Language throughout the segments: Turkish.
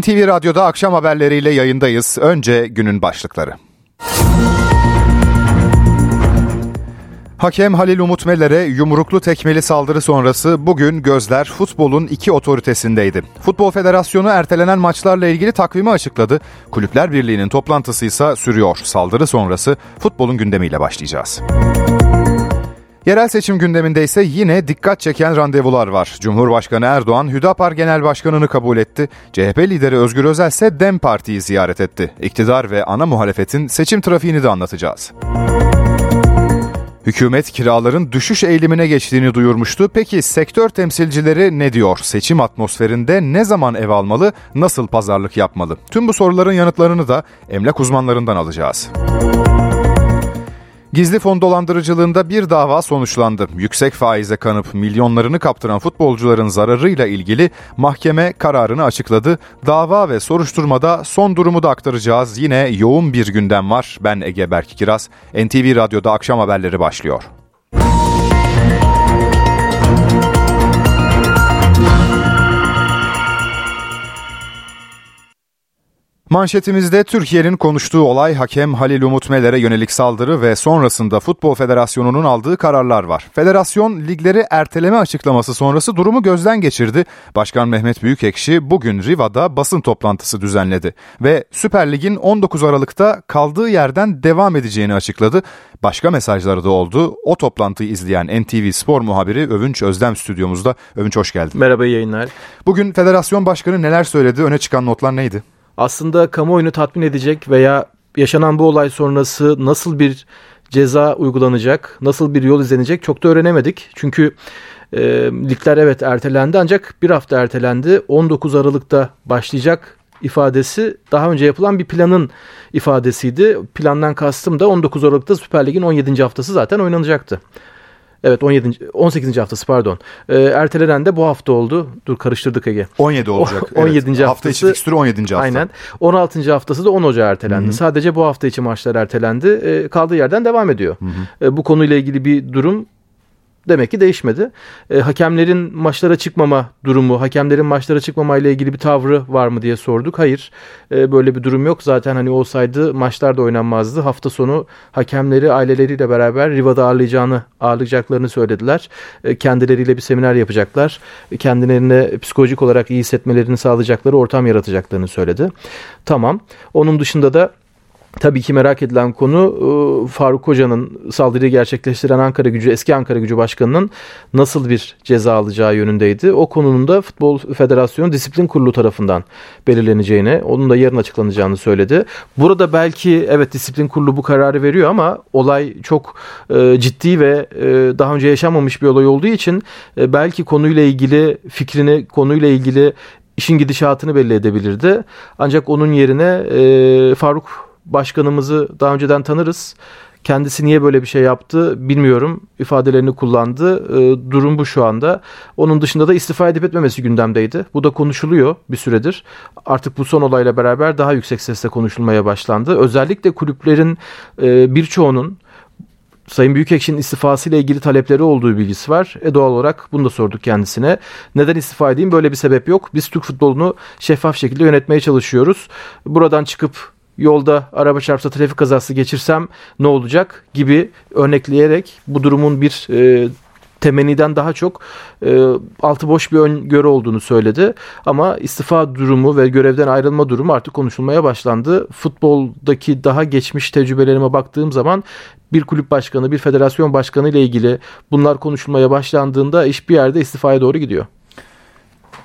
NTV Radyo'da akşam haberleriyle yayındayız. Önce günün başlıkları. Hakem Halil Umut Meler'e yumruklu tekmeli saldırı sonrası bugün gözler futbolun iki otoritesindeydi. Futbol Federasyonu ertelenen maçlarla ilgili takvimi açıkladı. Kulüpler Birliği'nin toplantısı ise sürüyor. Saldırı sonrası futbolun gündemiyle başlayacağız. Yerel seçim gündeminde ise yine dikkat çeken randevular var. Cumhurbaşkanı Erdoğan Hüdapar Genel Başkanı'nı kabul etti. CHP lideri Özgür Özel ise DEM Parti'yi ziyaret etti. İktidar ve ana muhalefetin seçim trafiğini de anlatacağız. Hükümet kiraların düşüş eğilimine geçtiğini duyurmuştu. Peki sektör temsilcileri ne diyor? Seçim atmosferinde ne zaman ev almalı, nasıl pazarlık yapmalı? Tüm bu soruların yanıtlarını da emlak uzmanlarından alacağız. Gizli fon dolandırıcılığında bir dava sonuçlandı. Yüksek faize kanıp milyonlarını kaptıran futbolcuların zararıyla ilgili mahkeme kararını açıkladı. Dava ve soruşturmada son durumu da aktaracağız. Yine yoğun bir gündem var. Ben Ege Berk Kiraz. NTV Radyo'da akşam haberleri başlıyor. Manşetimizde Türkiye'nin konuştuğu olay hakem Halil Umut Meler'e yönelik saldırı ve sonrasında Futbol Federasyonu'nun aldığı kararlar var. Federasyon ligleri erteleme açıklaması sonrası durumu gözden geçirdi. Başkan Mehmet Büyükekşi bugün Riva'da basın toplantısı düzenledi ve Süper Lig'in 19 Aralık'ta kaldığı yerden devam edeceğini açıkladı. Başka mesajları da oldu. O toplantıyı izleyen NTV Spor muhabiri Övünç Özdem stüdyomuzda. Övünç hoş geldin. Merhaba yayınlar. Bugün federasyon başkanı neler söyledi? Öne çıkan notlar neydi? Aslında kamuoyunu tatmin edecek veya yaşanan bu olay sonrası nasıl bir ceza uygulanacak, nasıl bir yol izlenecek çok da öğrenemedik. Çünkü e, ligler evet ertelendi ancak bir hafta ertelendi. 19 Aralık'ta başlayacak ifadesi daha önce yapılan bir planın ifadesiydi. Plandan kastım da 19 Aralık'ta Süper Lig'in 17. haftası zaten oynanacaktı. Evet 17. 18. haftası pardon. Ee, ertelenen de bu hafta oldu. Dur karıştırdık Ege. 17 olacak. 17. Evet. haftası. Hafta içi fikstürü 17. hafta. Aynen. 16. haftası da 10 Ocağı ertelendi. Hı-hı. Sadece bu hafta içi maçlar ertelendi. Ee, kaldığı yerden devam ediyor. Ee, bu konuyla ilgili bir durum demek ki değişmedi. E, hakemlerin maçlara çıkmama durumu, hakemlerin maçlara çıkmama ile ilgili bir tavrı var mı diye sorduk. Hayır, e, böyle bir durum yok. Zaten hani olsaydı maçlar da oynanmazdı. Hafta sonu hakemleri aileleriyle beraber Riva'da ağırlayacağını, ağırlayacaklarını söylediler. E, kendileriyle bir seminer yapacaklar. E, kendilerine psikolojik olarak iyi hissetmelerini sağlayacakları ortam yaratacaklarını söyledi. Tamam. Onun dışında da Tabii ki merak edilen konu e, Faruk Hoca'nın saldırıyı gerçekleştiren Ankara Gücü, eski Ankara Gücü Başkanı'nın nasıl bir ceza alacağı yönündeydi. O konunun da Futbol Federasyonu Disiplin Kurulu tarafından belirleneceğini, onun da yarın açıklanacağını söyledi. Burada belki evet Disiplin Kurulu bu kararı veriyor ama olay çok e, ciddi ve e, daha önce yaşanmamış bir olay olduğu için belki konuyla ilgili fikrini, konuyla ilgili işin gidişatını belli edebilirdi. Ancak onun yerine Faruk başkanımızı daha önceden tanırız. Kendisi niye böyle bir şey yaptı bilmiyorum. ifadelerini kullandı. E, durum bu şu anda. Onun dışında da istifa edip etmemesi gündemdeydi. Bu da konuşuluyor bir süredir. Artık bu son olayla beraber daha yüksek sesle konuşulmaya başlandı. Özellikle kulüplerin e, birçoğunun Sayın Büyükekşi'nin istifası ile ilgili talepleri olduğu bilgisi var. E doğal olarak bunu da sorduk kendisine. Neden istifa edeyim? Böyle bir sebep yok. Biz Türk futbolunu şeffaf şekilde yönetmeye çalışıyoruz. Buradan çıkıp yolda araba çarpsa trafik kazası geçirsem ne olacak gibi örnekleyerek bu durumun bir e, temenniden daha çok e, altı boş bir öngörü olduğunu söyledi. Ama istifa durumu ve görevden ayrılma durumu artık konuşulmaya başlandı. Futboldaki daha geçmiş tecrübelerime baktığım zaman bir kulüp başkanı, bir federasyon başkanı ile ilgili bunlar konuşulmaya başlandığında iş bir yerde istifaya doğru gidiyor.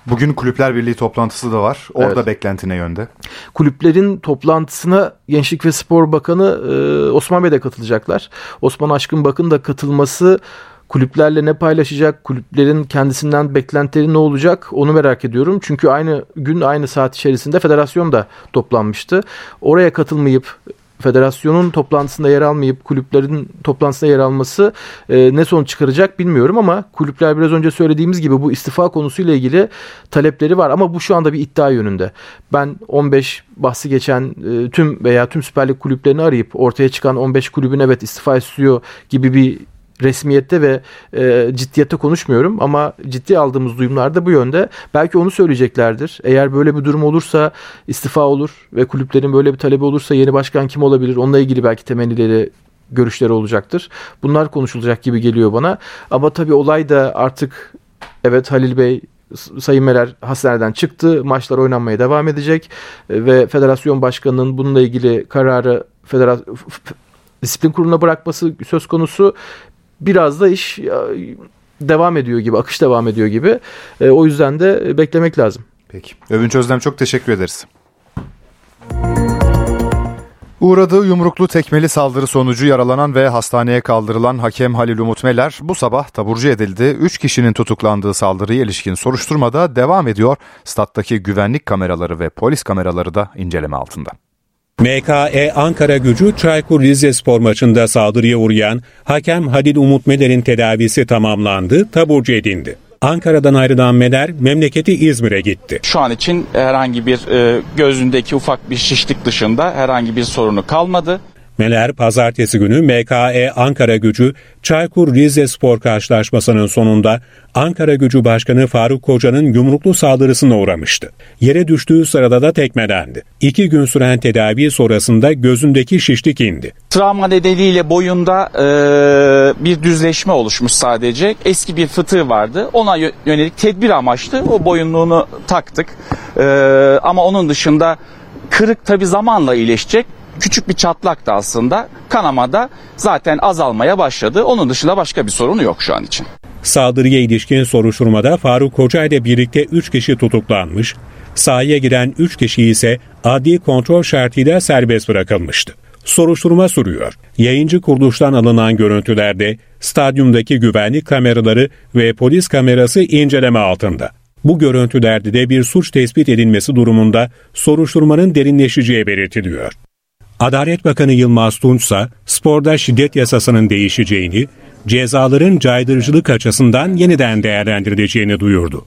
Bugün Kulüpler Birliği toplantısı da var. Orada evet. beklentine yönde. Kulüplerin toplantısına Gençlik ve Spor Bakanı e, Osman Bey de katılacaklar. Osman Aşkın Bakın da katılması kulüplerle ne paylaşacak, kulüplerin kendisinden beklentileri ne olacak onu merak ediyorum. Çünkü aynı gün aynı saat içerisinde federasyon da toplanmıştı. Oraya katılmayıp federasyonun toplantısında yer almayıp kulüplerin toplantısında yer alması e, ne sonuç çıkaracak bilmiyorum ama kulüpler biraz önce söylediğimiz gibi bu istifa konusuyla ilgili talepleri var ama bu şu anda bir iddia yönünde. Ben 15 bahsi geçen e, tüm veya tüm Süper Lig kulüplerini arayıp ortaya çıkan 15 kulübün evet istifa istiyor gibi bir resmiyette ve e, ciddiyette konuşmuyorum ama ciddi aldığımız duyumlar da bu yönde. Belki onu söyleyeceklerdir. Eğer böyle bir durum olursa istifa olur ve kulüplerin böyle bir talebi olursa yeni başkan kim olabilir? Onunla ilgili belki temennileri görüşleri olacaktır. Bunlar konuşulacak gibi geliyor bana. Ama tabii olay da artık evet Halil Bey Sayın Meler hastaneden çıktı. Maçlar oynanmaya devam edecek e, ve federasyon başkanının bununla ilgili kararı federasyon disiplin kuruluna bırakması söz konusu. Biraz da iş devam ediyor gibi, akış devam ediyor gibi. E, o yüzden de beklemek lazım. Peki. Övünç Özlem çok teşekkür ederiz. Uğradığı yumruklu tekmeli saldırı sonucu yaralanan ve hastaneye kaldırılan hakem Halil Umut Meler bu sabah taburcu edildi. 3 kişinin tutuklandığı saldırıya ilişkin soruşturmada devam ediyor. Stat'taki güvenlik kameraları ve polis kameraları da inceleme altında. MKE Ankara gücü Çaykur Rizespor maçında saldırıya uğrayan hakem Halil Umut Meler'in tedavisi tamamlandı, taburcu edildi. Ankara'dan ayrılan Meder memleketi İzmir'e gitti. Şu an için herhangi bir e, gözündeki ufak bir şişlik dışında herhangi bir sorunu kalmadı. Meler pazartesi günü MKE Ankara gücü Çaykur Rizespor karşılaşmasının sonunda Ankara gücü başkanı Faruk Koca'nın yumruklu saldırısına uğramıştı. Yere düştüğü sırada da tekmelendi. İki gün süren tedavi sonrasında gözündeki şişlik indi. Travma nedeniyle boyunda e, bir düzleşme oluşmuş sadece. Eski bir fıtığı vardı. Ona yönelik tedbir amaçlı o boyunluğunu taktık. E, ama onun dışında kırık tabi zamanla iyileşecek küçük bir çatlak da aslında kanamada zaten azalmaya başladı. Onun dışında başka bir sorunu yok şu an için. Saldırıya ilişkin soruşturmada Faruk Koca ile birlikte 3 kişi tutuklanmış, sahaya giren 3 kişi ise adli kontrol şartıyla serbest bırakılmıştı. Soruşturma sürüyor. Yayıncı kuruluştan alınan görüntülerde stadyumdaki güvenlik kameraları ve polis kamerası inceleme altında. Bu görüntülerde de bir suç tespit edilmesi durumunda soruşturmanın derinleşeceği belirtiliyor. Adalet Bakanı Yılmaz Tunç ise sporda şiddet yasasının değişeceğini, cezaların caydırıcılık açısından yeniden değerlendirileceğini duyurdu.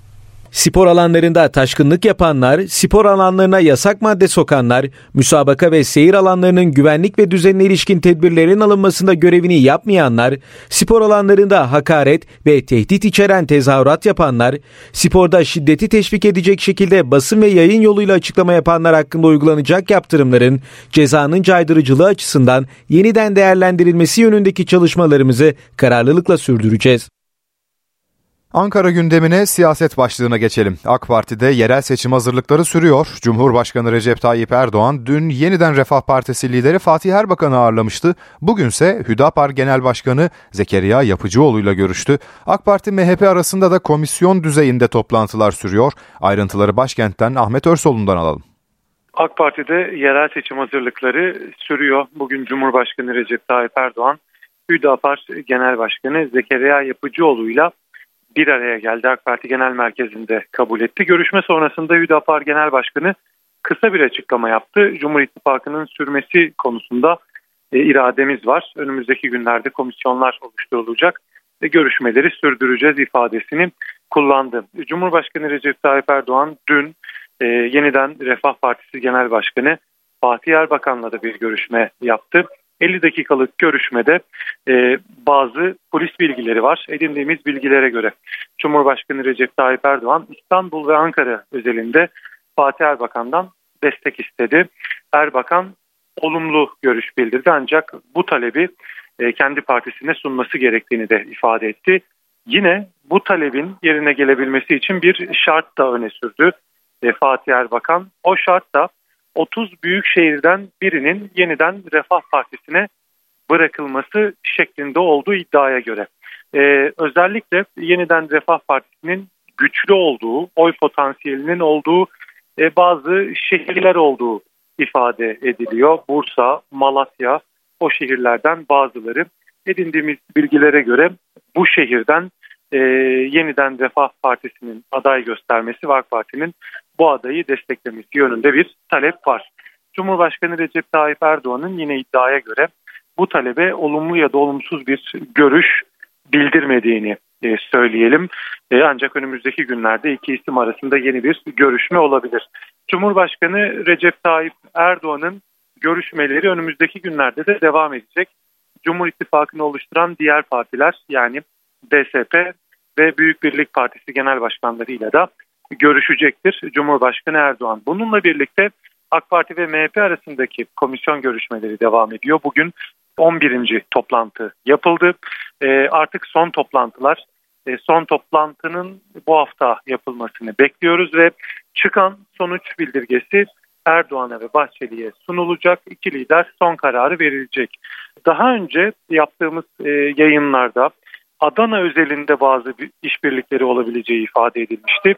Spor alanlarında taşkınlık yapanlar, spor alanlarına yasak madde sokanlar, müsabaka ve seyir alanlarının güvenlik ve düzenine ilişkin tedbirlerin alınmasında görevini yapmayanlar, spor alanlarında hakaret ve tehdit içeren tezahürat yapanlar, sporda şiddeti teşvik edecek şekilde basın ve yayın yoluyla açıklama yapanlar hakkında uygulanacak yaptırımların cezanın caydırıcılığı açısından yeniden değerlendirilmesi yönündeki çalışmalarımızı kararlılıkla sürdüreceğiz. Ankara gündemine siyaset başlığına geçelim. AK Parti'de yerel seçim hazırlıkları sürüyor. Cumhurbaşkanı Recep Tayyip Erdoğan dün yeniden Refah Partisi lideri Fatih Erbakan'ı ağırlamıştı. Bugünse Hüdapar Genel Başkanı Zekeriya Yapıcıoğlu ile görüştü. AK Parti MHP arasında da komisyon düzeyinde toplantılar sürüyor. Ayrıntıları başkentten Ahmet Örsoğlu'ndan alalım. AK Parti'de yerel seçim hazırlıkları sürüyor. Bugün Cumhurbaşkanı Recep Tayyip Erdoğan Hüdapar Genel Başkanı Zekeriya Yapıcıoğlu ile bir araya geldi. AK Parti Genel Merkezi'nde kabul etti. Görüşme sonrasında Hüdapar Genel Başkanı kısa bir açıklama yaptı. Cumhur İttifakı'nın sürmesi konusunda e, irademiz var. Önümüzdeki günlerde komisyonlar oluşturulacak ve görüşmeleri sürdüreceğiz ifadesini kullandı. Cumhurbaşkanı Recep Tayyip Erdoğan dün e, yeniden Refah Partisi Genel Başkanı Fatih Erbakan'la da bir görüşme yaptı. 50 dakikalık görüşmede e, bazı polis bilgileri var. Edindiğimiz bilgilere göre Cumhurbaşkanı Recep Tayyip Erdoğan İstanbul ve Ankara özelinde Fatih Erbakan'dan destek istedi. Erbakan olumlu görüş bildirdi ancak bu talebi e, kendi partisine sunması gerektiğini de ifade etti. Yine bu talebin yerine gelebilmesi için bir şart da öne sürdü e, Fatih Erbakan. O şart da 30 büyük şehirden birinin yeniden Refah Partisi'ne bırakılması şeklinde olduğu iddiaya göre. Ee, özellikle yeniden Refah Partisi'nin güçlü olduğu, oy potansiyelinin olduğu e, bazı şehirler olduğu ifade ediliyor. Bursa, Malatya o şehirlerden bazıları edindiğimiz bilgilere göre bu şehirden e, yeniden Refah Partisi'nin aday göstermesi ve Parti'nin bu adayı desteklemesi yönünde bir talep var. Cumhurbaşkanı Recep Tayyip Erdoğan'ın yine iddiaya göre bu talebe olumlu ya da olumsuz bir görüş bildirmediğini e, söyleyelim. E, ancak önümüzdeki günlerde iki isim arasında yeni bir görüşme olabilir. Cumhurbaşkanı Recep Tayyip Erdoğan'ın görüşmeleri önümüzdeki günlerde de devam edecek. Cumhur İttifakı'nı oluşturan diğer partiler yani DSP ve Büyük Birlik Partisi genel başkanlarıyla da görüşecektir Cumhurbaşkanı Erdoğan. Bununla birlikte AK Parti ve MHP arasındaki komisyon görüşmeleri devam ediyor. Bugün 11. toplantı yapıldı. E, artık son toplantılar, e, son toplantının bu hafta yapılmasını bekliyoruz ve çıkan sonuç bildirgesi Erdoğan'a ve Bahçeli'ye sunulacak. İki lider son kararı verilecek. Daha önce yaptığımız e, yayınlarda Adana özelinde bazı işbirlikleri olabileceği ifade edilmişti.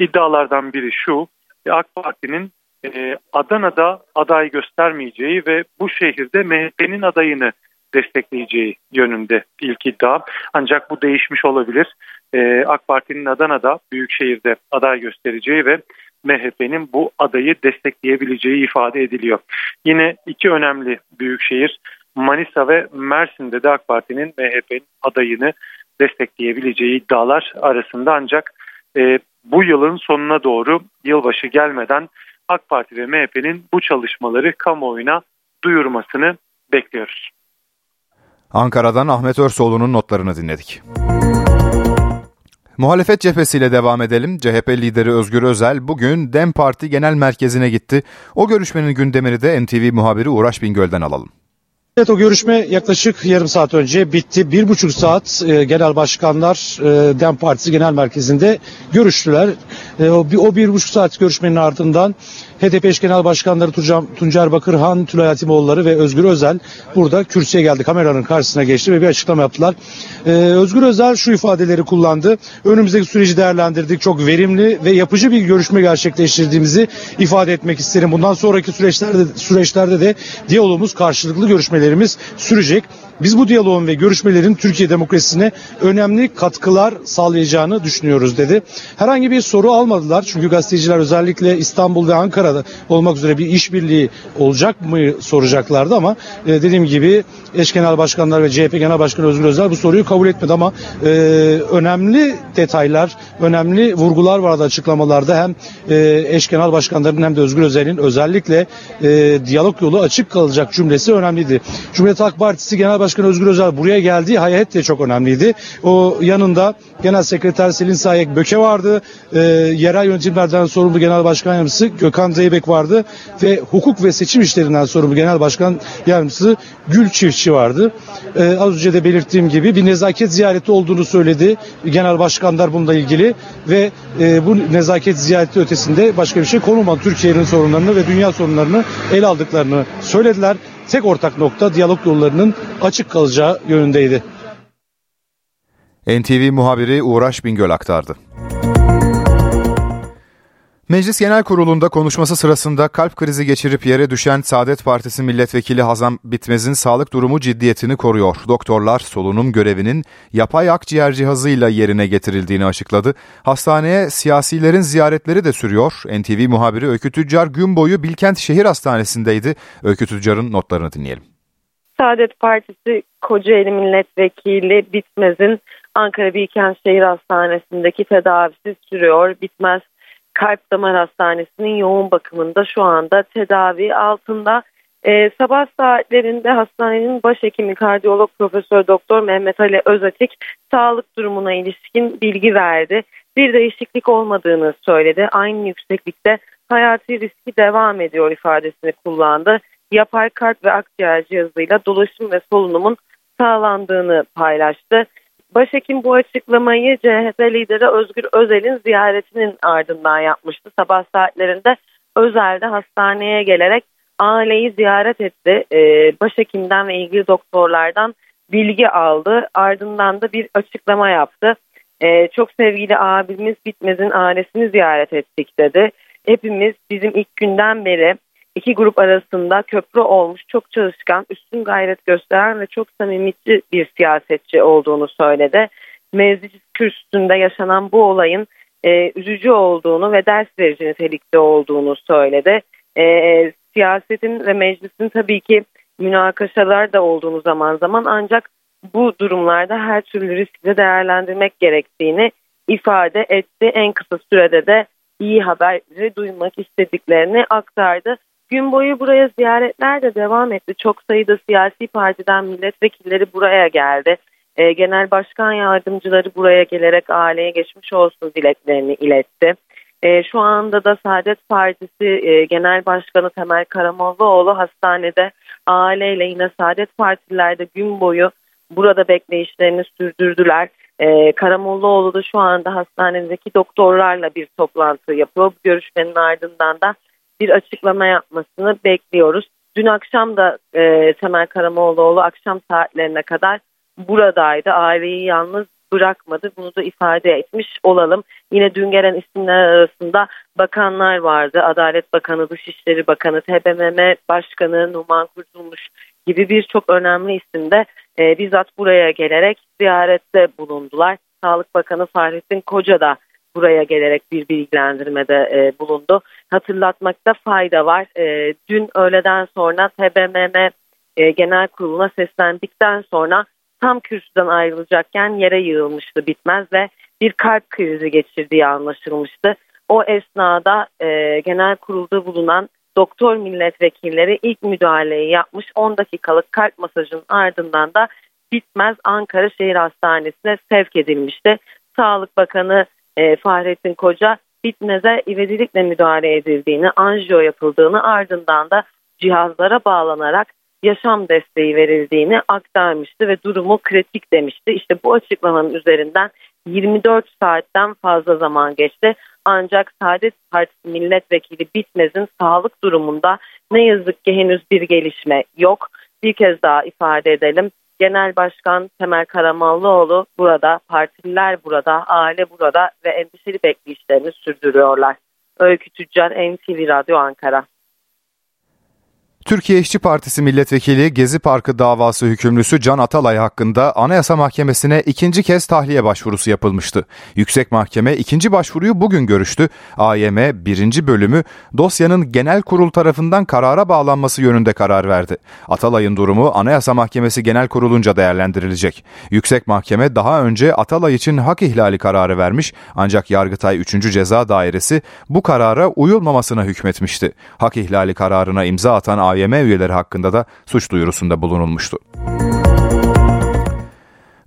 İddialardan biri şu, AK Parti'nin e, Adana'da aday göstermeyeceği ve bu şehirde MHP'nin adayını destekleyeceği yönünde ilk iddia. Ancak bu değişmiş olabilir. E, AK Parti'nin Adana'da Büyükşehir'de aday göstereceği ve MHP'nin bu adayı destekleyebileceği ifade ediliyor. Yine iki önemli büyükşehir Manisa ve Mersin'de de AK Parti'nin MHP'nin adayını destekleyebileceği iddialar arasında ancak e, bu yılın sonuna doğru yılbaşı gelmeden AK Parti ve MHP'nin bu çalışmaları kamuoyuna duyurmasını bekliyoruz. Ankara'dan Ahmet Örsoğlu'nun notlarını dinledik. Muhalefet cephesiyle devam edelim. CHP lideri Özgür Özel bugün DEM Parti Genel Merkezi'ne gitti. O görüşmenin gündemini de NTV muhabiri Uğraş Bingöl'den alalım. Evet o görüşme yaklaşık yarım saat önce bitti. Bir buçuk saat e, genel başkanlar e, DEM Partisi Genel Merkezi'nde görüştüler. E, o, bir, o bir buçuk saat görüşmenin ardından HDP eş genel başkanları Tuncam, Tuncer Bakırhan, Tülay Hatimoğulları ve Özgür Özel burada kürsüye geldi. Kameranın karşısına geçti ve bir açıklama yaptılar. Ee, Özgür Özel şu ifadeleri kullandı. Önümüzdeki süreci değerlendirdik. Çok verimli ve yapıcı bir görüşme gerçekleştirdiğimizi ifade etmek isterim. Bundan sonraki süreçlerde süreçlerde de diyalogumuz karşılıklı görüşmelerimiz sürecek. Biz bu diyaloğun ve görüşmelerin Türkiye demokrasisine önemli katkılar sağlayacağını düşünüyoruz dedi. Herhangi bir soru almadılar çünkü gazeteciler özellikle İstanbul ve Ankara'da olmak üzere bir işbirliği olacak mı soracaklardı ama e, dediğim gibi eş genel başkanlar ve CHP genel başkanı Özgür Özel bu soruyu kabul etmedi ama e, önemli detaylar, önemli vurgular vardı açıklamalarda hem e, eş genel başkanların hem de Özgür Özel'in özellikle e, diyalog yolu açık kalacak cümlesi önemliydi. Cumhuriyet Halk Partisi Genel Başkanı Özgür Özel buraya geldiği hayat de çok önemliydi. O yanında Genel Sekreter Selin Sayek Böke vardı. E, yerel yönetimlerden sorumlu Genel Başkan Yardımcısı Gökhan Zeybek vardı. Ve hukuk ve seçim işlerinden sorumlu Genel Başkan Yardımcısı Gül Çiftçi vardı. E, az önce de belirttiğim gibi bir nezaket ziyareti olduğunu söyledi. Genel Başkanlar bununla ilgili ve e, bu nezaket ziyareti ötesinde başka bir şey konulmadı. Türkiye'nin sorunlarını ve dünya sorunlarını ele aldıklarını söylediler tek ortak nokta diyalog yollarının açık kalacağı yönündeydi. NTV muhabiri Uğraş Bingöl aktardı. Meclis Genel Kurulu'nda konuşması sırasında kalp krizi geçirip yere düşen Saadet Partisi Milletvekili Hazan Bitmez'in sağlık durumu ciddiyetini koruyor. Doktorlar solunum görevinin yapay akciğer cihazıyla yerine getirildiğini açıkladı. Hastaneye siyasilerin ziyaretleri de sürüyor. NTV muhabiri Öykü Tüccar gün boyu Bilkent Şehir Hastanesi'ndeydi. Öykü Tüccar'ın notlarını dinleyelim. Saadet Partisi Kocaeli Milletvekili Bitmez'in Ankara Bilkent Şehir Hastanesi'ndeki tedavisi sürüyor. Bitmez Kalp Damar Hastanesi'nin yoğun bakımında şu anda tedavi altında. Ee, sabah saatlerinde hastanenin başhekimi kardiyolog Profesör Doktor Mehmet Ali Özatik sağlık durumuna ilişkin bilgi verdi. Bir değişiklik olmadığını söyledi. Aynı yükseklikte hayati riski devam ediyor ifadesini kullandı. Yapay kalp ve akciğer cihazıyla dolaşım ve solunumun sağlandığını paylaştı. Başhekim bu açıklamayı CHP lideri Özgür Özel'in ziyaretinin ardından yapmıştı. Sabah saatlerinde Özel de hastaneye gelerek aileyi ziyaret etti. Ee, başhekimden ve ilgili doktorlardan bilgi aldı. Ardından da bir açıklama yaptı. Ee, çok sevgili abimiz Bitmez'in ailesini ziyaret ettik dedi. Hepimiz bizim ilk günden beri iki grup arasında köprü olmuş, çok çalışkan, üstün gayret gösteren ve çok samimici bir siyasetçi olduğunu söyledi. Meclis kürsüsünde yaşanan bu olayın e, üzücü olduğunu ve ders verici nitelikte olduğunu söyledi. E, siyasetin ve meclisin tabii ki münakaşalar da olduğunu zaman zaman ancak bu durumlarda her türlü riski değerlendirmek gerektiğini ifade etti. En kısa sürede de iyi haberi duymak istediklerini aktardı gün boyu buraya ziyaretler de devam etti. Çok sayıda siyasi partiden milletvekilleri buraya geldi. E, genel başkan yardımcıları buraya gelerek aileye geçmiş olsun dileklerini iletti. E, şu anda da Saadet Partisi e, Genel Başkanı Temel Karamollaoğlu hastanede aileyle yine Saadet Partilerde gün boyu burada bekleyişlerini sürdürdüler. E, Karamollaoğlu da şu anda hastanedeki doktorlarla bir toplantı yapıyor. Bu görüşmenin ardından da bir açıklama yapmasını bekliyoruz. Dün akşam da e, Temel Karamollaoğlu akşam saatlerine kadar buradaydı. Aileyi yalnız bırakmadı. Bunu da ifade etmiş olalım. Yine dün gelen isimler arasında bakanlar vardı. Adalet Bakanı, Dışişleri Bakanı, TBMM Başkanı Numan Kurtulmuş gibi birçok önemli isim de e, bizzat buraya gelerek ziyarette bulundular. Sağlık Bakanı Fahrettin Koca da buraya gelerek bir bilgilendirmede e, bulundu. Hatırlatmakta fayda var. E, dün öğleden sonra TBMM e, Genel Kurulu'na seslendikten sonra tam kürsüden ayrılacakken yere yığılmıştı bitmez ve bir kalp krizi geçirdiği anlaşılmıştı. O esnada e, genel kurulda bulunan doktor milletvekilleri ilk müdahaleyi yapmış 10 dakikalık kalp masajının ardından da bitmez Ankara Şehir Hastanesi'ne sevk edilmişti. Sağlık Bakanı e, Fahrettin Koca bitmeze ivedilikle müdahale edildiğini, anjiyo yapıldığını ardından da cihazlara bağlanarak yaşam desteği verildiğini aktarmıştı ve durumu kritik demişti. İşte bu açıklamanın üzerinden 24 saatten fazla zaman geçti. Ancak Saadet Partisi milletvekili Bitmez'in sağlık durumunda ne yazık ki henüz bir gelişme yok. Bir kez daha ifade edelim. Genel Başkan Temel Karamallıoğlu burada, partililer burada, aile burada ve endişeli bekleyişlerini sürdürüyorlar. Öykü Tüccar, NTV Radyo Ankara. Türkiye İşçi Partisi milletvekili Gezi Parkı davası hükümlüsü Can Atalay hakkında Anayasa Mahkemesi'ne ikinci kez tahliye başvurusu yapılmıştı. Yüksek Mahkeme ikinci başvuruyu bugün görüştü. AYM birinci bölümü dosyanın genel kurul tarafından karara bağlanması yönünde karar verdi. Atalay'ın durumu Anayasa Mahkemesi Genel Kurulunca değerlendirilecek. Yüksek Mahkeme daha önce Atalay için hak ihlali kararı vermiş ancak Yargıtay 3. Ceza Dairesi bu karara uyulmamasına hükmetmişti. Hak ihlali kararına imza atan AYM üyeleri hakkında da suç duyurusunda bulunulmuştu.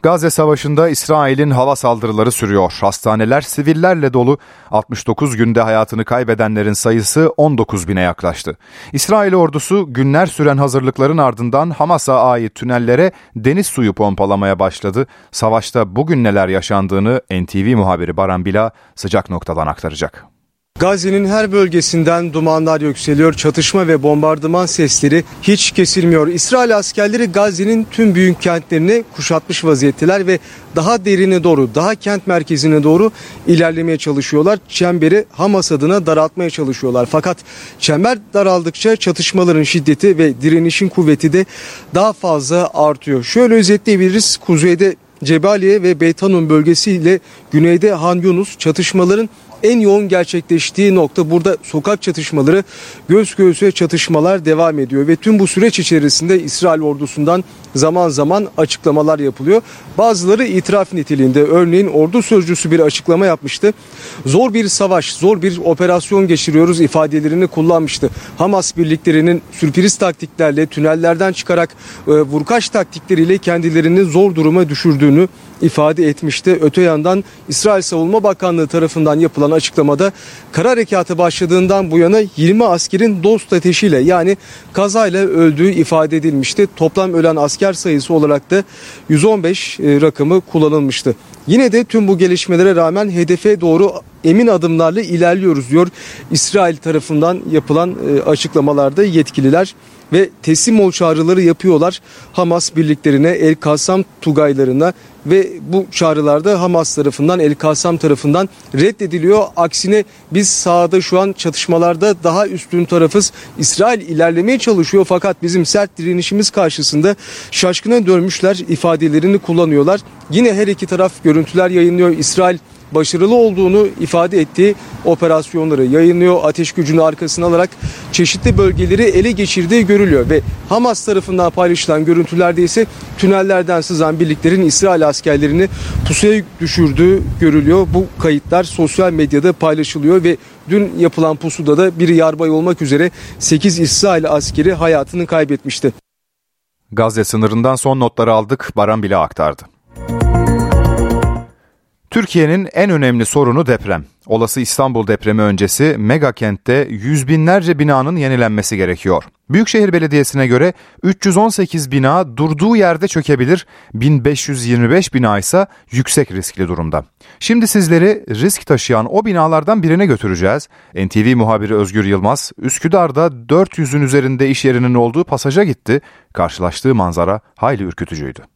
Gazze Savaşı'nda İsrail'in hava saldırıları sürüyor. Hastaneler sivillerle dolu. 69 günde hayatını kaybedenlerin sayısı 19 bine yaklaştı. İsrail ordusu günler süren hazırlıkların ardından Hamas'a ait tünellere deniz suyu pompalamaya başladı. Savaşta bugün neler yaşandığını NTV muhabiri Baran Bila sıcak noktadan aktaracak. Gazze'nin her bölgesinden dumanlar yükseliyor. Çatışma ve bombardıman sesleri hiç kesilmiyor. İsrail askerleri Gazze'nin tüm büyük kentlerini kuşatmış vaziyetteler ve daha derine doğru, daha kent merkezine doğru ilerlemeye çalışıyorlar. Çemberi Hamas adına daraltmaya çalışıyorlar. Fakat çember daraldıkça çatışmaların şiddeti ve direnişin kuvveti de daha fazla artıyor. Şöyle özetleyebiliriz. Kuzeyde Cebaliye ve Beytanun bölgesiyle güneyde Han Yunus çatışmaların en yoğun gerçekleştiği nokta burada sokak çatışmaları, göz göğüse çatışmalar devam ediyor ve tüm bu süreç içerisinde İsrail ordusundan zaman zaman açıklamalar yapılıyor. Bazıları itiraf niteliğinde örneğin ordu sözcüsü bir açıklama yapmıştı. Zor bir savaş, zor bir operasyon geçiriyoruz ifadelerini kullanmıştı. Hamas birliklerinin sürpriz taktiklerle tünellerden çıkarak e, vurkaç taktikleriyle kendilerini zor duruma düşürdüğünü ifade etmişti. Öte yandan İsrail Savunma Bakanlığı tarafından yapılan açıklamada kara harekatı başladığından bu yana 20 askerin dost ateşiyle yani kazayla öldüğü ifade edilmişti. Toplam ölen asker sayısı olarak da 115 e, rakamı kullanılmıştı. Yine de tüm bu gelişmelere rağmen hedefe doğru emin adımlarla ilerliyoruz diyor İsrail tarafından yapılan e, açıklamalarda yetkililer ve teslim ol çağrıları yapıyorlar Hamas birliklerine, El Kassam Tugaylarına ve bu çağrılarda Hamas tarafından, El Kassam tarafından reddediliyor. Aksine biz sahada şu an çatışmalarda daha üstün tarafız. İsrail ilerlemeye çalışıyor fakat bizim sert direnişimiz karşısında şaşkına dönmüşler ifadelerini kullanıyorlar. Yine her iki taraf görüntüler yayınlıyor. İsrail başarılı olduğunu ifade ettiği operasyonları yayınlıyor. Ateş gücünü arkasına alarak çeşitli bölgeleri ele geçirdiği görülüyor ve Hamas tarafından paylaşılan görüntülerde ise tünellerden sızan birliklerin İsrail askerlerini pusuya düşürdüğü görülüyor. Bu kayıtlar sosyal medyada paylaşılıyor ve Dün yapılan pusuda da biri yarbay olmak üzere 8 İsrail askeri hayatını kaybetmişti. Gazze sınırından son notları aldık. Baran bile aktardı. Türkiye'nin en önemli sorunu deprem. Olası İstanbul depremi öncesi mega kentte yüz binlerce binanın yenilenmesi gerekiyor. Büyükşehir Belediyesi'ne göre 318 bina durduğu yerde çökebilir, 1525 bina ise yüksek riskli durumda. Şimdi sizleri risk taşıyan o binalardan birine götüreceğiz. NTV muhabiri Özgür Yılmaz, Üsküdar'da 400'ün üzerinde iş yerinin olduğu pasaja gitti. Karşılaştığı manzara hayli ürkütücüydü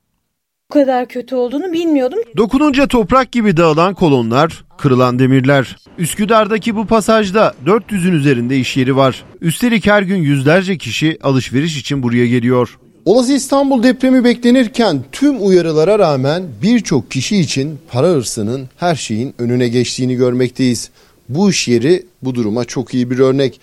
bu kadar kötü olduğunu bilmiyordum. Dokununca toprak gibi dağılan kolonlar, kırılan demirler. Üsküdar'daki bu pasajda 400'ün üzerinde iş yeri var. Üstelik her gün yüzlerce kişi alışveriş için buraya geliyor. Olası İstanbul depremi beklenirken tüm uyarılara rağmen birçok kişi için para hırsının her şeyin önüne geçtiğini görmekteyiz. Bu iş yeri bu duruma çok iyi bir örnek.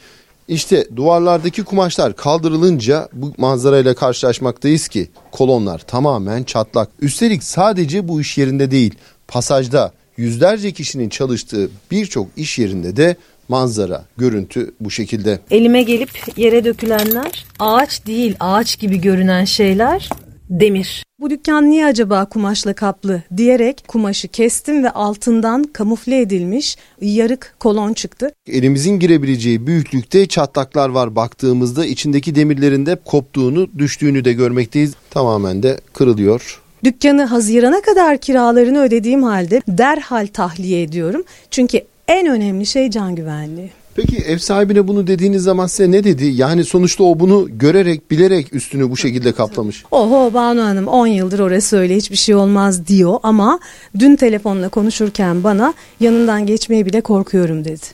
İşte duvarlardaki kumaşlar kaldırılınca bu manzarayla karşılaşmaktayız ki kolonlar tamamen çatlak. Üstelik sadece bu iş yerinde değil pasajda yüzlerce kişinin çalıştığı birçok iş yerinde de manzara, görüntü bu şekilde. Elime gelip yere dökülenler ağaç değil ağaç gibi görünen şeyler demir. Bu dükkan niye acaba kumaşla kaplı diyerek kumaşı kestim ve altından kamufle edilmiş yarık kolon çıktı. Elimizin girebileceği büyüklükte çatlaklar var baktığımızda içindeki demirlerin de koptuğunu düştüğünü de görmekteyiz. Tamamen de kırılıyor. Dükkanı Haziran'a kadar kiralarını ödediğim halde derhal tahliye ediyorum. Çünkü en önemli şey can güvenliği. Peki ev sahibine bunu dediğiniz zaman size ne dedi? Yani sonuçta o bunu görerek, bilerek üstünü bu şekilde kaplamış. Oho Banu Hanım 10 yıldır orası öyle hiçbir şey olmaz diyor ama dün telefonla konuşurken bana yanından geçmeye bile korkuyorum dedi.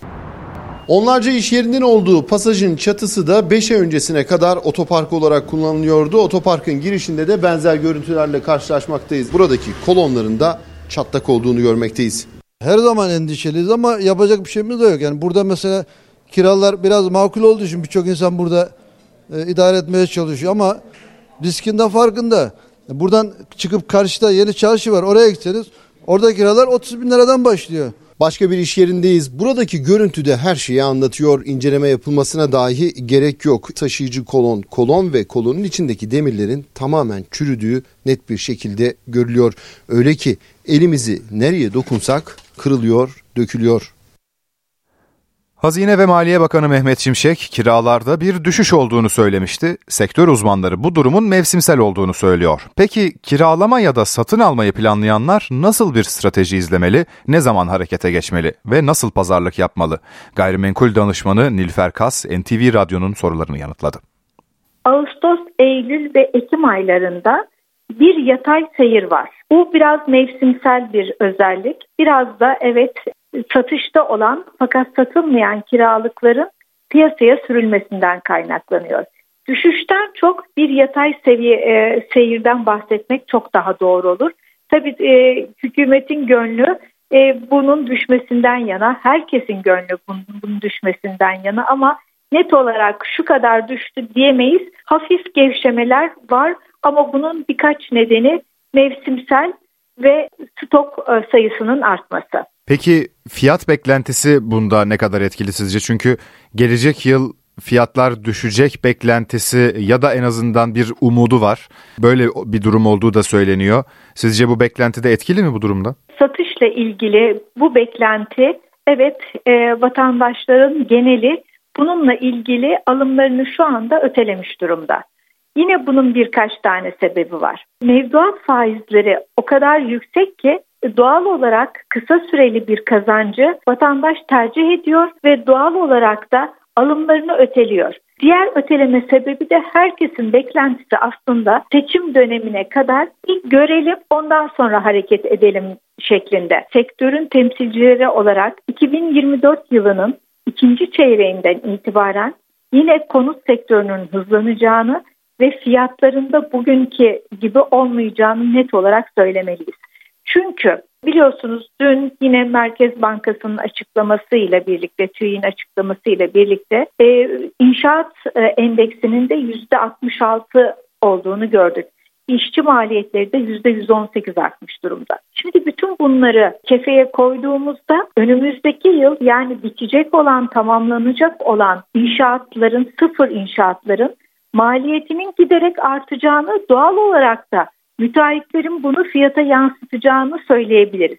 Onlarca iş yerinin olduğu pasajın çatısı da 5 ay öncesine kadar otopark olarak kullanılıyordu. Otoparkın girişinde de benzer görüntülerle karşılaşmaktayız. Buradaki kolonların da çatlak olduğunu görmekteyiz. Her zaman endişeliyiz ama yapacak bir şeyimiz de yok. Yani burada mesela kiralar biraz makul olduğu için birçok insan burada e, idare etmeye çalışıyor ama riskinden farkında. Buradan çıkıp karşıda yeni çarşı var oraya gitseniz orada kiralar 30 bin liradan başlıyor. Başka bir iş yerindeyiz. Buradaki görüntüde her şeyi anlatıyor. İnceleme yapılmasına dahi gerek yok. Taşıyıcı kolon, kolon ve kolonun içindeki demirlerin tamamen çürüdüğü net bir şekilde görülüyor. Öyle ki elimizi nereye dokunsak kırılıyor, dökülüyor. Hazine ve Maliye Bakanı Mehmet Şimşek kiralarda bir düşüş olduğunu söylemişti. Sektör uzmanları bu durumun mevsimsel olduğunu söylüyor. Peki kiralama ya da satın almayı planlayanlar nasıl bir strateji izlemeli, ne zaman harekete geçmeli ve nasıl pazarlık yapmalı? Gayrimenkul danışmanı Nilfer Kas NTV Radyo'nun sorularını yanıtladı. Ağustos, Eylül ve Ekim aylarında bir yatay seyir var. Bu biraz mevsimsel bir özellik. Biraz da evet satışta olan fakat satılmayan kiralıkların piyasaya sürülmesinden kaynaklanıyor. Düşüşten çok bir yatay seviye e, seyirden bahsetmek çok daha doğru olur. Tabii e, hükümetin gönlü e, bunun düşmesinden yana, herkesin gönlü bunun, bunun düşmesinden yana ama net olarak şu kadar düştü diyemeyiz. Hafif gevşemeler var ama bunun birkaç nedeni mevsimsel ve stok e, sayısının artması. Peki fiyat beklentisi bunda ne kadar etkili sizce? Çünkü gelecek yıl fiyatlar düşecek beklentisi ya da en azından bir umudu var. Böyle bir durum olduğu da söyleniyor. Sizce bu beklenti de etkili mi bu durumda? Satışla ilgili bu beklenti evet e, vatandaşların geneli bununla ilgili alımlarını şu anda ötelemiş durumda. Yine bunun birkaç tane sebebi var. Mevduat faizleri o kadar yüksek ki doğal olarak kısa süreli bir kazancı vatandaş tercih ediyor ve doğal olarak da alımlarını öteliyor. Diğer öteleme sebebi de herkesin beklentisi aslında seçim dönemine kadar ilk görelim ondan sonra hareket edelim şeklinde. Sektörün temsilcileri olarak 2024 yılının ikinci çeyreğinden itibaren yine konut sektörünün hızlanacağını ve fiyatlarında bugünkü gibi olmayacağını net olarak söylemeliyiz. Çünkü biliyorsunuz dün yine Merkez Bankası'nın açıklamasıyla birlikte, TÜİ'nin açıklamasıyla birlikte e, inşaat e, endeksinin de %66 olduğunu gördük. işçi maliyetleri de %118 artmış durumda. Şimdi bütün bunları kefeye koyduğumuzda önümüzdeki yıl yani bitecek olan, tamamlanacak olan inşaatların, sıfır inşaatların maliyetinin giderek artacağını doğal olarak da müteahhitlerin bunu fiyata yansıtacağını söyleyebiliriz.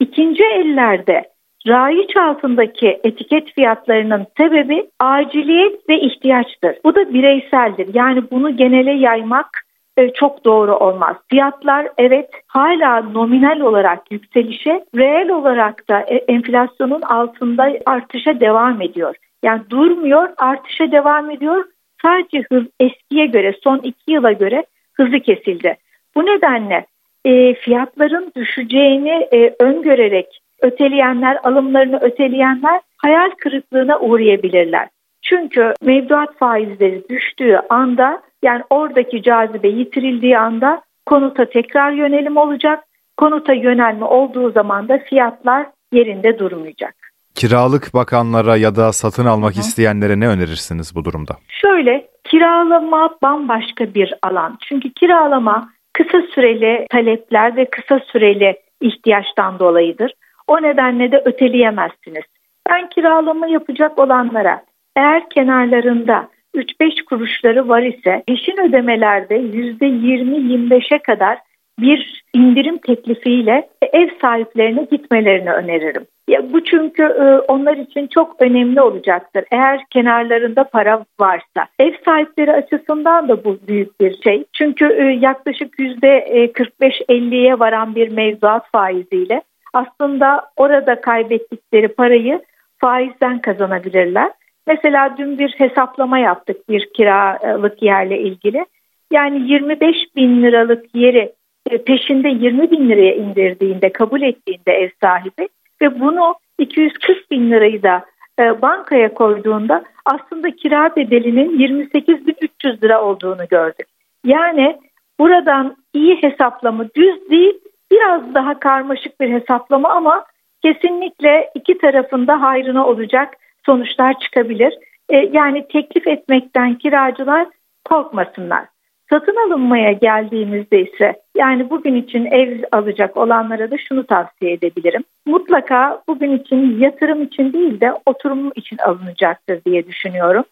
İkinci ellerde raiç altındaki etiket fiyatlarının sebebi aciliyet ve ihtiyaçtır. Bu da bireyseldir. Yani bunu genele yaymak e, çok doğru olmaz. Fiyatlar evet hala nominal olarak yükselişe, reel olarak da e, enflasyonun altında artışa devam ediyor. Yani durmuyor, artışa devam ediyor. Sadece hız eskiye göre, son iki yıla göre hızı kesildi. Bu nedenle e, fiyatların düşeceğini e, öngörerek öteleyenler, alımlarını öteleyenler hayal kırıklığına uğrayabilirler. Çünkü mevduat faizleri düştüğü anda yani oradaki cazibe yitirildiği anda konuta tekrar yönelim olacak. Konuta yönelme olduğu zaman da fiyatlar yerinde durmayacak. Kiralık bakanlara ya da satın almak Hı. isteyenlere ne önerirsiniz bu durumda? Şöyle kiralama bambaşka bir alan. Çünkü kiralama kısa süreli talepler ve kısa süreli ihtiyaçtan dolayıdır. O nedenle de öteleyemezsiniz. Ben kiralama yapacak olanlara eğer kenarlarında 3-5 kuruşları var ise peşin ödemelerde %20-25'e kadar bir indirim teklifiyle ev sahiplerine gitmelerini öneririm. Ya bu çünkü e, onlar için çok önemli olacaktır. Eğer kenarlarında para varsa. Ev sahipleri açısından da bu büyük bir şey. Çünkü e, yaklaşık %45-50'ye e, varan bir mevzuat faiziyle aslında orada kaybettikleri parayı faizden kazanabilirler. Mesela dün bir hesaplama yaptık bir kiralık yerle ilgili. Yani 25 bin liralık yeri peşinde 20 bin liraya indirdiğinde, kabul ettiğinde ev sahibi ve bunu 240 bin lirayı da e, bankaya koyduğunda aslında kira bedelinin 28.300 lira olduğunu gördük. Yani buradan iyi hesaplama düz değil biraz daha karmaşık bir hesaplama ama kesinlikle iki tarafında hayrına olacak sonuçlar çıkabilir. E, yani teklif etmekten kiracılar korkmasınlar. Satın alınmaya geldiğimizde ise yani bugün için ev alacak olanlara da şunu tavsiye edebilirim. Mutlaka bugün için yatırım için değil de oturum için alınacaktır diye düşünüyorum.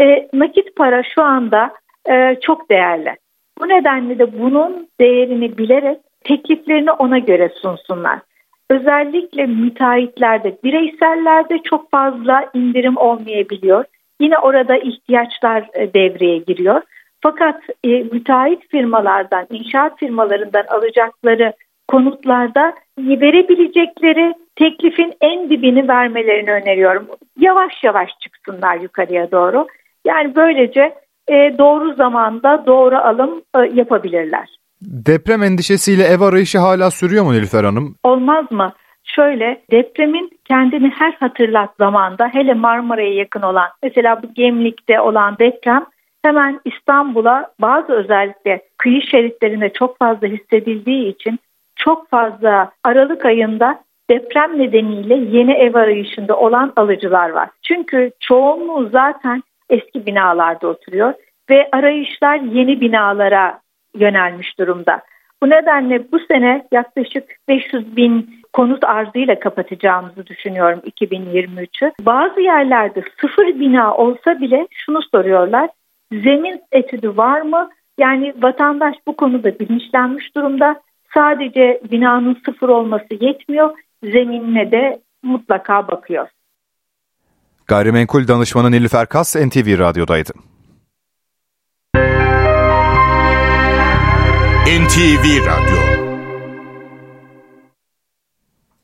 E, nakit para şu anda e, çok değerli. Bu nedenle de bunun değerini bilerek tekliflerini ona göre sunsunlar. Özellikle müteahhitlerde, bireysellerde çok fazla indirim olmayabiliyor. Yine orada ihtiyaçlar e, devreye giriyor. Fakat e, müteahhit firmalardan, inşaat firmalarından alacakları konutlarda verebilecekleri teklifin en dibini vermelerini öneriyorum. Yavaş yavaş çıksınlar yukarıya doğru. Yani böylece e, doğru zamanda doğru alım e, yapabilirler. Deprem endişesiyle ev arayışı hala sürüyor mu Nilüfer Hanım? Olmaz mı? Şöyle depremin kendini her hatırlat zamanda hele Marmara'ya yakın olan mesela bu Gemlik'te olan deprem hemen İstanbul'a bazı özellikle kıyı şeritlerinde çok fazla hissedildiği için çok fazla Aralık ayında deprem nedeniyle yeni ev arayışında olan alıcılar var. Çünkü çoğunluğu zaten eski binalarda oturuyor ve arayışlar yeni binalara yönelmiş durumda. Bu nedenle bu sene yaklaşık 500 bin konut arzıyla kapatacağımızı düşünüyorum 2023'ü. Bazı yerlerde sıfır bina olsa bile şunu soruyorlar. Zemin etüdü var mı? Yani vatandaş bu konuda bilinçlenmiş durumda. Sadece binanın sıfır olması yetmiyor. Zeminine de mutlaka bakıyor. Gayrimenkul danışmanı Nilüfer Kas NTV Radyo'daydı. NTV Radyo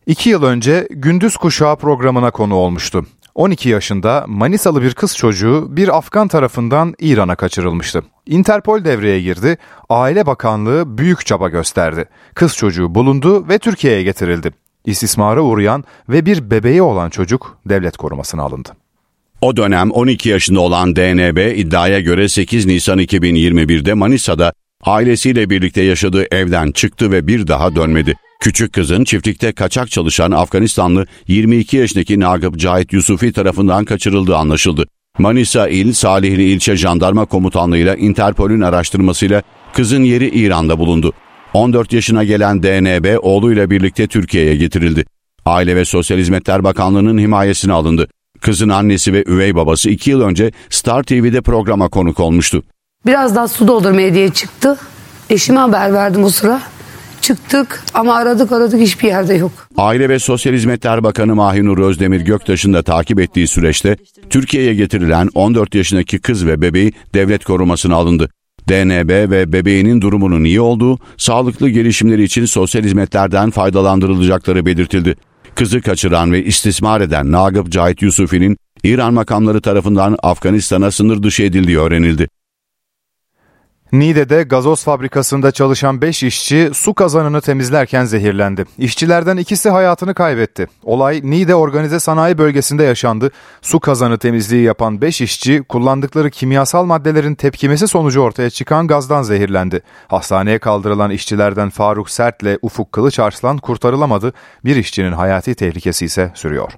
İki yıl önce Gündüz Kuşağı programına konu olmuştu. 12 yaşında Manisalı bir kız çocuğu bir Afgan tarafından İran'a kaçırılmıştı. Interpol devreye girdi, Aile Bakanlığı büyük çaba gösterdi. Kız çocuğu bulundu ve Türkiye'ye getirildi. İstismara uğrayan ve bir bebeği olan çocuk devlet korumasına alındı. O dönem 12 yaşında olan DNB iddiaya göre 8 Nisan 2021'de Manisa'da ailesiyle birlikte yaşadığı evden çıktı ve bir daha dönmedi. Küçük kızın çiftlikte kaçak çalışan Afganistanlı 22 yaşındaki Nagıp Cahit Yusufi tarafından kaçırıldığı anlaşıldı. Manisa İl Salihli İlçe Jandarma Komutanlığı'yla Interpol'ün araştırmasıyla Kızın yeri İran'da bulundu. 14 yaşına gelen DNB oğluyla birlikte Türkiye'ye getirildi. Aile ve Sosyal Hizmetler Bakanlığı'nın himayesine alındı. Kızın annesi ve üvey babası 2 yıl önce Star TV'de programa konuk olmuştu. Biraz daha su doldurmaya diye çıktı. Eşime haber verdim o sıra. Çıktık ama aradık aradık hiçbir yerde yok. Aile ve Sosyal Hizmetler Bakanı Mahinur Özdemir Göktaş'ın da takip ettiği süreçte Türkiye'ye getirilen 14 yaşındaki kız ve bebeği devlet korumasına alındı. DNB ve bebeğinin durumunun iyi olduğu, sağlıklı gelişimleri için sosyal hizmetlerden faydalandırılacakları belirtildi. Kızı kaçıran ve istismar eden Nagıp Cahit Yusufi'nin İran makamları tarafından Afganistan'a sınır dışı edildiği öğrenildi. Niğde'de gazoz fabrikasında çalışan 5 işçi su kazanını temizlerken zehirlendi. İşçilerden ikisi hayatını kaybetti. Olay Niğde Organize Sanayi Bölgesi'nde yaşandı. Su kazanı temizliği yapan 5 işçi kullandıkları kimyasal maddelerin tepkimesi sonucu ortaya çıkan gazdan zehirlendi. Hastaneye kaldırılan işçilerden Faruk Sert ile Ufuk Kılıç Arslan kurtarılamadı. Bir işçinin hayati tehlikesi ise sürüyor.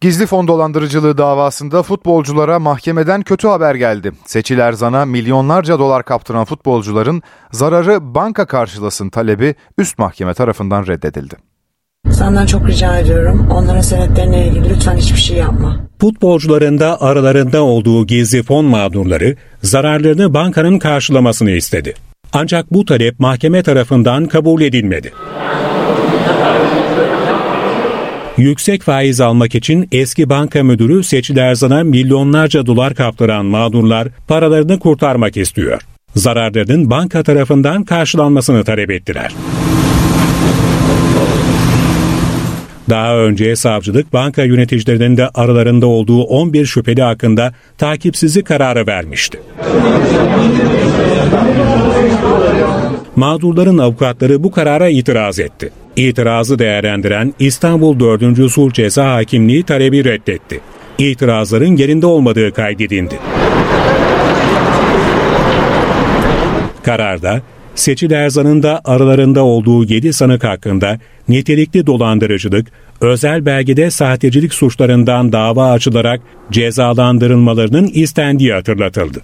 Gizli fon dolandırıcılığı davasında futbolculara mahkemeden kötü haber geldi. Seçil Erzan'a milyonlarca dolar kaptıran futbolcuların zararı banka karşılasın talebi üst mahkeme tarafından reddedildi. Senden çok rica ediyorum. Onların senetlerine ilgili lütfen hiçbir şey yapma. Futbolcuların da aralarında olduğu gizli fon mağdurları zararlarını bankanın karşılamasını istedi. Ancak bu talep mahkeme tarafından kabul edilmedi. Yüksek faiz almak için eski banka müdürü Seçil Erzan'a milyonlarca dolar kaptıran mağdurlar paralarını kurtarmak istiyor. Zararlarının banka tarafından karşılanmasını talep ettiler. Daha önce savcılık banka yöneticilerinin de aralarında olduğu 11 şüpheli hakkında takipsizlik kararı vermişti. Mağdurların avukatları bu karara itiraz etti. İtirazı değerlendiren İstanbul 4. Sulh Ceza Hakimliği talebi reddetti. İtirazların yerinde olmadığı kaydedildi. Kararda Seçil Erzan'ın da aralarında olduğu 7 sanık hakkında nitelikli dolandırıcılık, özel belgede sahtecilik suçlarından dava açılarak cezalandırılmalarının istendiği hatırlatıldı.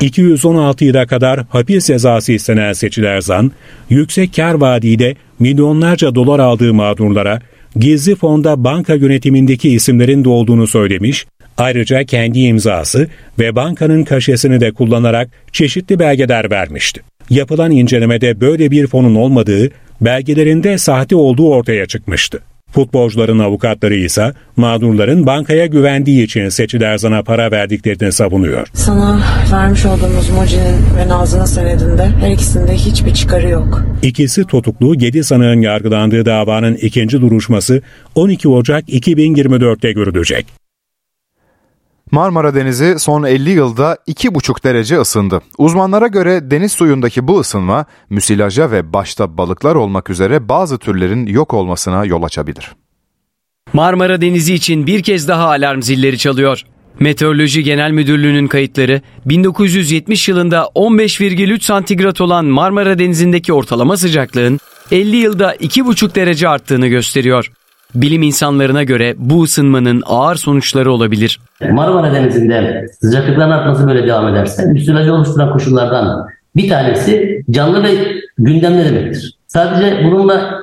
216 yıla kadar hapis cezası istenen Seçil Erzan, yüksek kar vaadiyle milyonlarca dolar aldığı mağdurlara gizli fonda banka yönetimindeki isimlerin de olduğunu söylemiş, ayrıca kendi imzası ve bankanın kaşesini de kullanarak çeşitli belgeler vermişti. Yapılan incelemede böyle bir fonun olmadığı, belgelerinde sahte olduğu ortaya çıkmıştı. Futbolcuların avukatları ise mağdurların bankaya güvendiği için Seçil Erzan'a para verdiklerini savunuyor. Sana vermiş olduğumuz Moji'nin ve Nazlı'nın senedinde her ikisinde hiçbir çıkarı yok. İkisi tutuklu 7 sanığın yargılandığı davanın ikinci duruşması 12 Ocak 2024'te görülecek. Marmara Denizi son 50 yılda 2,5 derece ısındı. Uzmanlara göre deniz suyundaki bu ısınma müsilaja ve başta balıklar olmak üzere bazı türlerin yok olmasına yol açabilir. Marmara Denizi için bir kez daha alarm zilleri çalıyor. Meteoroloji Genel Müdürlüğü'nün kayıtları 1970 yılında 15,3 santigrat olan Marmara Denizi'ndeki ortalama sıcaklığın 50 yılda 2,5 derece arttığını gösteriyor. Bilim insanlarına göre bu ısınmanın ağır sonuçları olabilir. Marmara Denizi'nde sıcaklıkların artması böyle devam ederse müsilajı oluşturan koşullardan bir tanesi canlı ve gündemde demektir. Sadece bununla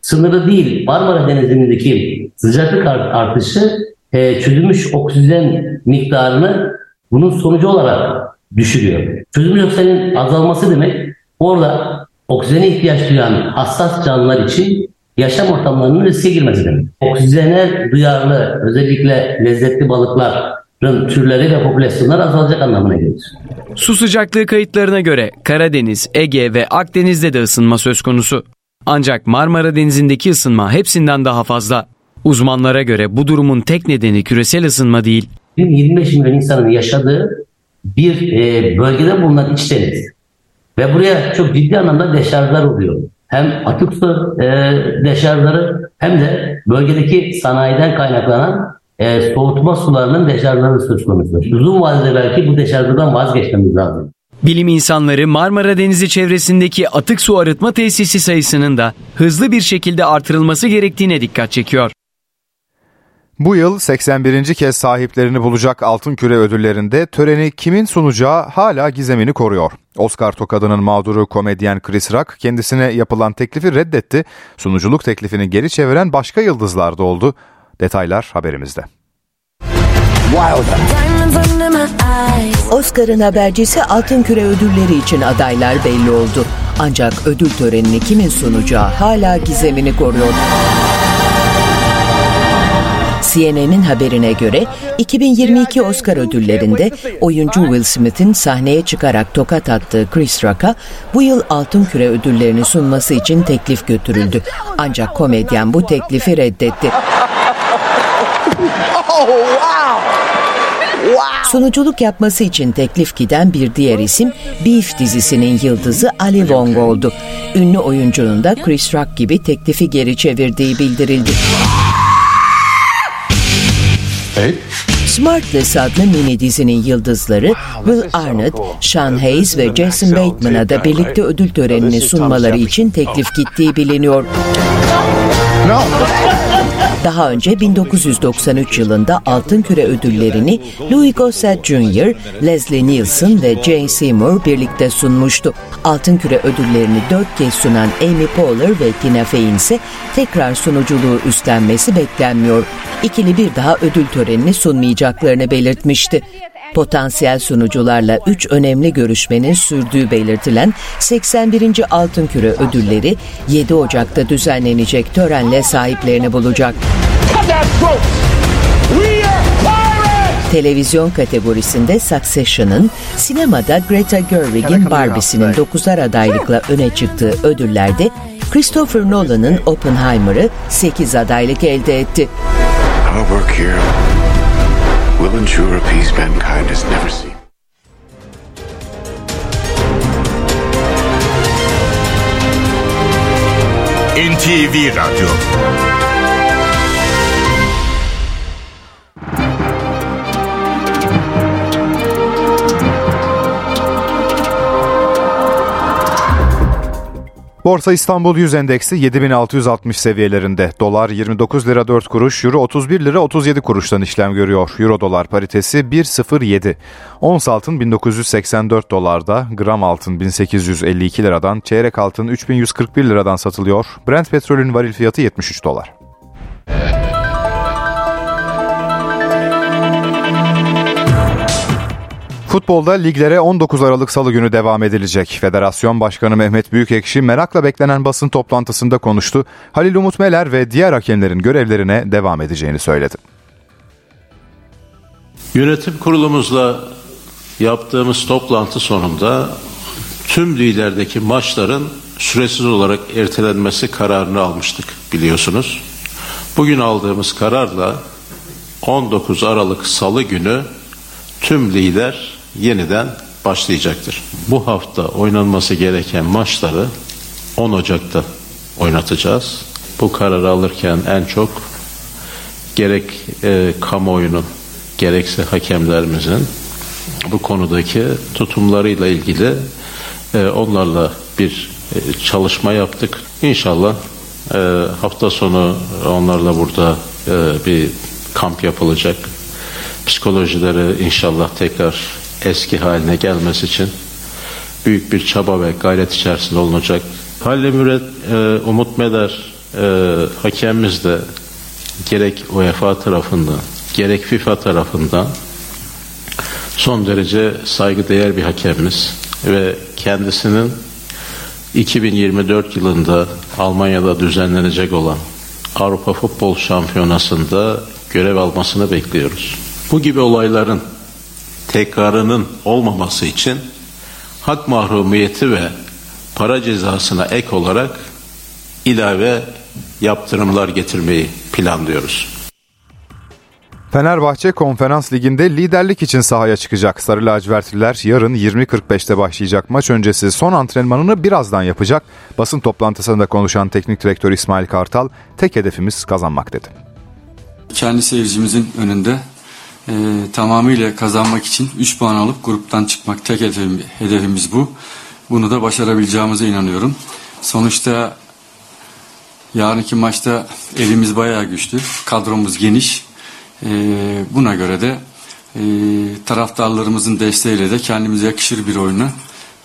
sınırı değil Marmara Denizi'ndeki sıcaklık artışı e, çözülmüş oksijen miktarını bunun sonucu olarak düşürüyor. Çözülmüş oksijenin azalması demek orada oksijene ihtiyaç duyan hassas canlılar için yaşam ortamlarının riske girmesi demek. Oksijene duyarlı özellikle lezzetli balıkların türleri ve popülasyonlar azalacak anlamına gelir. Su sıcaklığı kayıtlarına göre Karadeniz, Ege ve Akdeniz'de de ısınma söz konusu. Ancak Marmara Denizi'ndeki ısınma hepsinden daha fazla. Uzmanlara göre bu durumun tek nedeni küresel ısınma değil. 25 milyon insanın yaşadığı bir e, bölgede bulunan iç deniz. Ve buraya çok ciddi anlamda deşarjlar oluyor hem atık su e, deşarjları hem de bölgedeki sanayiden kaynaklanan e, soğutma sularının deşarjları söz konusu. Uzun vadede belki bu deşarjlardan vazgeçmemiz lazım. Bilim insanları Marmara Denizi çevresindeki atık su arıtma tesisi sayısının da hızlı bir şekilde artırılması gerektiğine dikkat çekiyor. Bu yıl 81. kez sahiplerini bulacak Altın Küre ödüllerinde töreni kimin sunacağı hala gizemini koruyor. Oscar tokadının mağduru komedyen Chris Rock kendisine yapılan teklifi reddetti. Sunuculuk teklifini geri çeviren başka yıldızlar da oldu. Detaylar haberimizde. Oscar'ın habercisi Altın Küre ödülleri için adaylar belli oldu. Ancak ödül törenini kimin sunacağı hala gizemini koruyor. CNN'in haberine göre 2022 Oscar ödüllerinde oyuncu Will Smith'in sahneye çıkarak tokat attığı Chris Rock'a bu yıl Altın Küre ödüllerini sunması için teklif götürüldü. Ancak komedyen bu teklifi reddetti. Sunuculuk yapması için teklif giden bir diğer isim Beef dizisinin yıldızı Ali Wong oldu. Ünlü oyuncunun da Chris Rock gibi teklifi geri çevirdiği bildirildi. Smartless adlı mini dizinin yıldızları Will Arnett, Sean Hayes ve Jason Bateman'a da birlikte ödül törenini sunmaları için teklif gittiği biliniyor. Daha önce 1993 yılında Altın Küre ödüllerini Louis Gossett Jr., Leslie Nielsen ve Jane Seymour birlikte sunmuştu. Altın Küre ödüllerini dört kez sunan Amy Poehler ve Tina Fey'in ise tekrar sunuculuğu üstlenmesi beklenmiyor. İkili bir daha ödül törenini sunmayacaklarını belirtmişti. Potansiyel sunucularla 3 önemli görüşmenin sürdüğü belirtilen 81. Altın Küre ödülleri 7 Ocak'ta düzenlenecek törenle sahiplerini bulacak. Televizyon kategorisinde Succession'ın, sinemada Greta Gerwig'in Barbie'sinin 9'ar adaylıkla öne çıktığı ödüllerde Christopher Nolan'ın Oppenheimer'ı 8 adaylık elde etti. Our work here will ensure a peace mankind has never seen. NTV Radyo Borsa İstanbul 100 endeksi 7660 seviyelerinde. Dolar 29 lira 4 kuruş, Euro 31 lira 37 kuruştan işlem görüyor. Euro dolar paritesi 1.07. Ons altın 1984 dolarda, gram altın 1852 liradan, çeyrek altın 3141 liradan satılıyor. Brent petrolün varil fiyatı 73 dolar. Futbolda liglere 19 Aralık Salı günü devam edilecek. Federasyon Başkanı Mehmet Büyükekşi merakla beklenen basın toplantısında konuştu. Halil Umut Meler ve diğer hakemlerin görevlerine devam edeceğini söyledi. Yönetim kurulumuzla yaptığımız toplantı sonunda tüm liderdeki maçların süresiz olarak ertelenmesi kararını almıştık biliyorsunuz. Bugün aldığımız kararla 19 Aralık Salı günü tüm lider yeniden başlayacaktır. Bu hafta oynanması gereken maçları 10 Ocak'ta oynatacağız. Bu kararı alırken en çok gerek e, kamuoyunun gerekse hakemlerimizin bu konudaki tutumlarıyla ilgili e, onlarla bir e, çalışma yaptık. İnşallah e, hafta sonu onlarla burada e, bir kamp yapılacak. Psikolojileri inşallah tekrar eski haline gelmesi için büyük bir çaba ve gayret içerisinde olunacak. Halil Müret, e, Umut Meder e, hakemimiz de gerek UEFA tarafından gerek FIFA tarafından son derece saygıdeğer bir hakemimiz ve kendisinin 2024 yılında Almanya'da düzenlenecek olan Avrupa Futbol Şampiyonası'nda görev almasını bekliyoruz. Bu gibi olayların tekrarının olmaması için hak mahrumiyeti ve para cezasına ek olarak ilave yaptırımlar getirmeyi planlıyoruz. Fenerbahçe Konferans Ligi'nde liderlik için sahaya çıkacak. Sarı lacivertliler yarın 20.45'te başlayacak maç öncesi son antrenmanını birazdan yapacak. Basın toplantısında konuşan teknik direktör İsmail Kartal, tek hedefimiz kazanmak dedi. Kendi seyircimizin önünde e, tamamıyla kazanmak için 3 puan alıp gruptan çıkmak tek hedefim, hedefimiz bu. Bunu da başarabileceğimize inanıyorum. Sonuçta yarınki maçta elimiz bayağı güçlü. Kadromuz geniş. E, buna göre de e, taraftarlarımızın desteğiyle de kendimize yakışır bir oyunu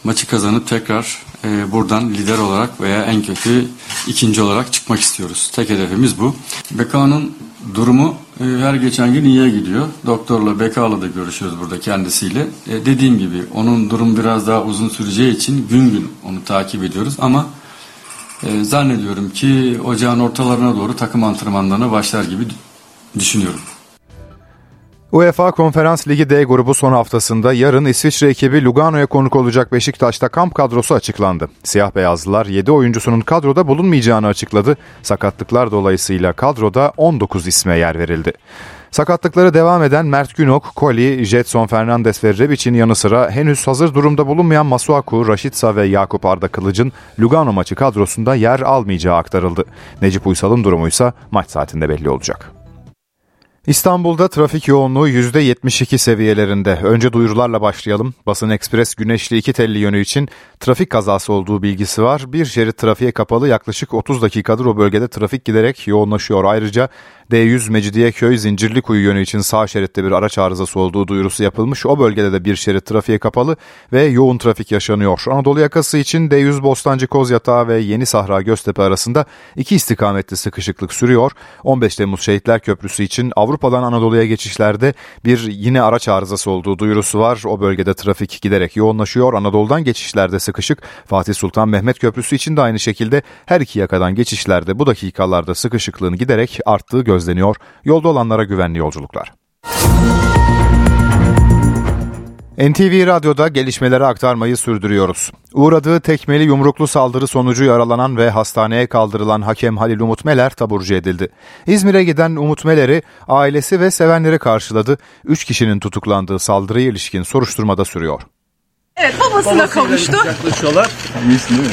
maçı kazanıp tekrar e, buradan lider olarak veya en kötü ikinci olarak çıkmak istiyoruz. Tek hedefimiz bu. Beka'nın durumu e, her geçen gün iyiye gidiyor. Doktorla Beka'la da görüşüyoruz burada kendisiyle. E, dediğim gibi onun durum biraz daha uzun süreceği için gün gün onu takip ediyoruz ama e, zannediyorum ki ocağın ortalarına doğru takım antrenmanlarına başlar gibi düşünüyorum. UEFA Konferans Ligi D grubu son haftasında yarın İsviçre ekibi Lugano'ya konuk olacak Beşiktaş'ta kamp kadrosu açıklandı. Siyah beyazlılar 7 oyuncusunun kadroda bulunmayacağını açıkladı. Sakatlıklar dolayısıyla kadroda 19 isme yer verildi. Sakatlıkları devam eden Mert Günok, Koli, Jetson Fernandes ve Rebic'in yanı sıra henüz hazır durumda bulunmayan Masuaku, Raşitsa ve Yakup Arda Kılıç'ın Lugano maçı kadrosunda yer almayacağı aktarıldı. Necip Uysal'ın durumu ise maç saatinde belli olacak. İstanbul'da trafik yoğunluğu %72 seviyelerinde. Önce duyurularla başlayalım. Basın Ekspres Güneşli iki telli yönü için trafik kazası olduğu bilgisi var. Bir şerit trafiğe kapalı yaklaşık 30 dakikadır o bölgede trafik giderek yoğunlaşıyor. Ayrıca D100 Mecidiyeköy Zincirlikuyu yönü için sağ şeritte bir araç arızası olduğu duyurusu yapılmış. O bölgede de bir şerit trafiğe kapalı ve yoğun trafik yaşanıyor. Anadolu yakası için D100 Bostancı Kozyatağı ve Yeni Sahra Göztepe arasında iki istikametli sıkışıklık sürüyor. 15 Temmuz Şehitler Köprüsü için Avrupa'dan Anadolu'ya geçişlerde bir yine araç arızası olduğu duyurusu var. O bölgede trafik giderek yoğunlaşıyor. Anadolu'dan geçişlerde sıkışık. Fatih Sultan Mehmet Köprüsü için de aynı şekilde her iki yakadan geçişlerde bu dakikalarda sıkışıklığın giderek arttığı gözleniyor. Yolda olanlara güvenli yolculuklar. NTV Radyo'da gelişmeleri aktarmayı sürdürüyoruz. Uğradığı tekmeli yumruklu saldırı sonucu yaralanan ve hastaneye kaldırılan hakem Halil Umut Meler taburcu edildi. İzmir'e giden Umut Meler'i ailesi ve sevenleri karşıladı. Üç kişinin tutuklandığı saldırıya ilişkin soruşturmada sürüyor. Evet babasına kavuştu. Yaklaşıyorlar. Değil mi?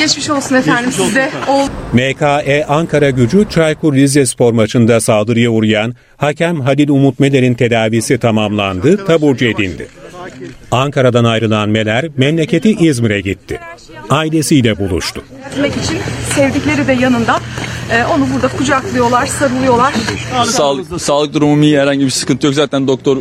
Geçmiş olsun efendim Geçmiş size. Olsun. MKE Ankara gücü Çaykur Rizespor maçında saldırıya uğrayan hakem Halil Umut Meler'in tedavisi tamamlandı, taburcu edildi. Ankara'dan ayrılan Meler memleketi İzmir'e gitti. Ailesiyle buluştu. Gitmek için sevdikleri de yanında. Ee, onu burada kucaklıyorlar, sarılıyorlar. Sağlık, sağlık durumu iyi herhangi bir sıkıntı yok. Zaten doktor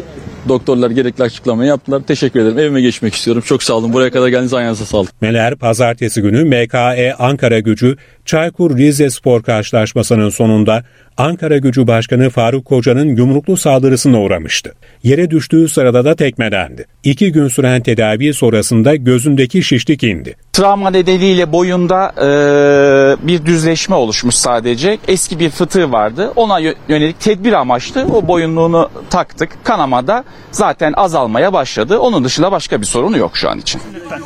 Doktorlar gerekli açıklamayı yaptılar. Teşekkür ederim. Evime geçmek istiyorum. Çok sağ olun. Buraya kadar geldiğiniz ayağınıza sağlık. Meler pazartesi günü MKE Ankara gücü Çaykur Rize Spor karşılaşmasının sonunda Ankara gücü başkanı Faruk Koca'nın yumruklu saldırısına uğramıştı. Yere düştüğü sırada da tekmelendi. İki gün süren tedavi sonrasında gözündeki şişlik indi. Travma nedeniyle boyunda e, bir düzleşme oluşmuş sadece. Eski bir fıtığı vardı. Ona yönelik tedbir amaçlı o boyunluğunu taktık. Kanamada zaten azalmaya başladı. Onun dışında başka bir sorunu yok şu an için.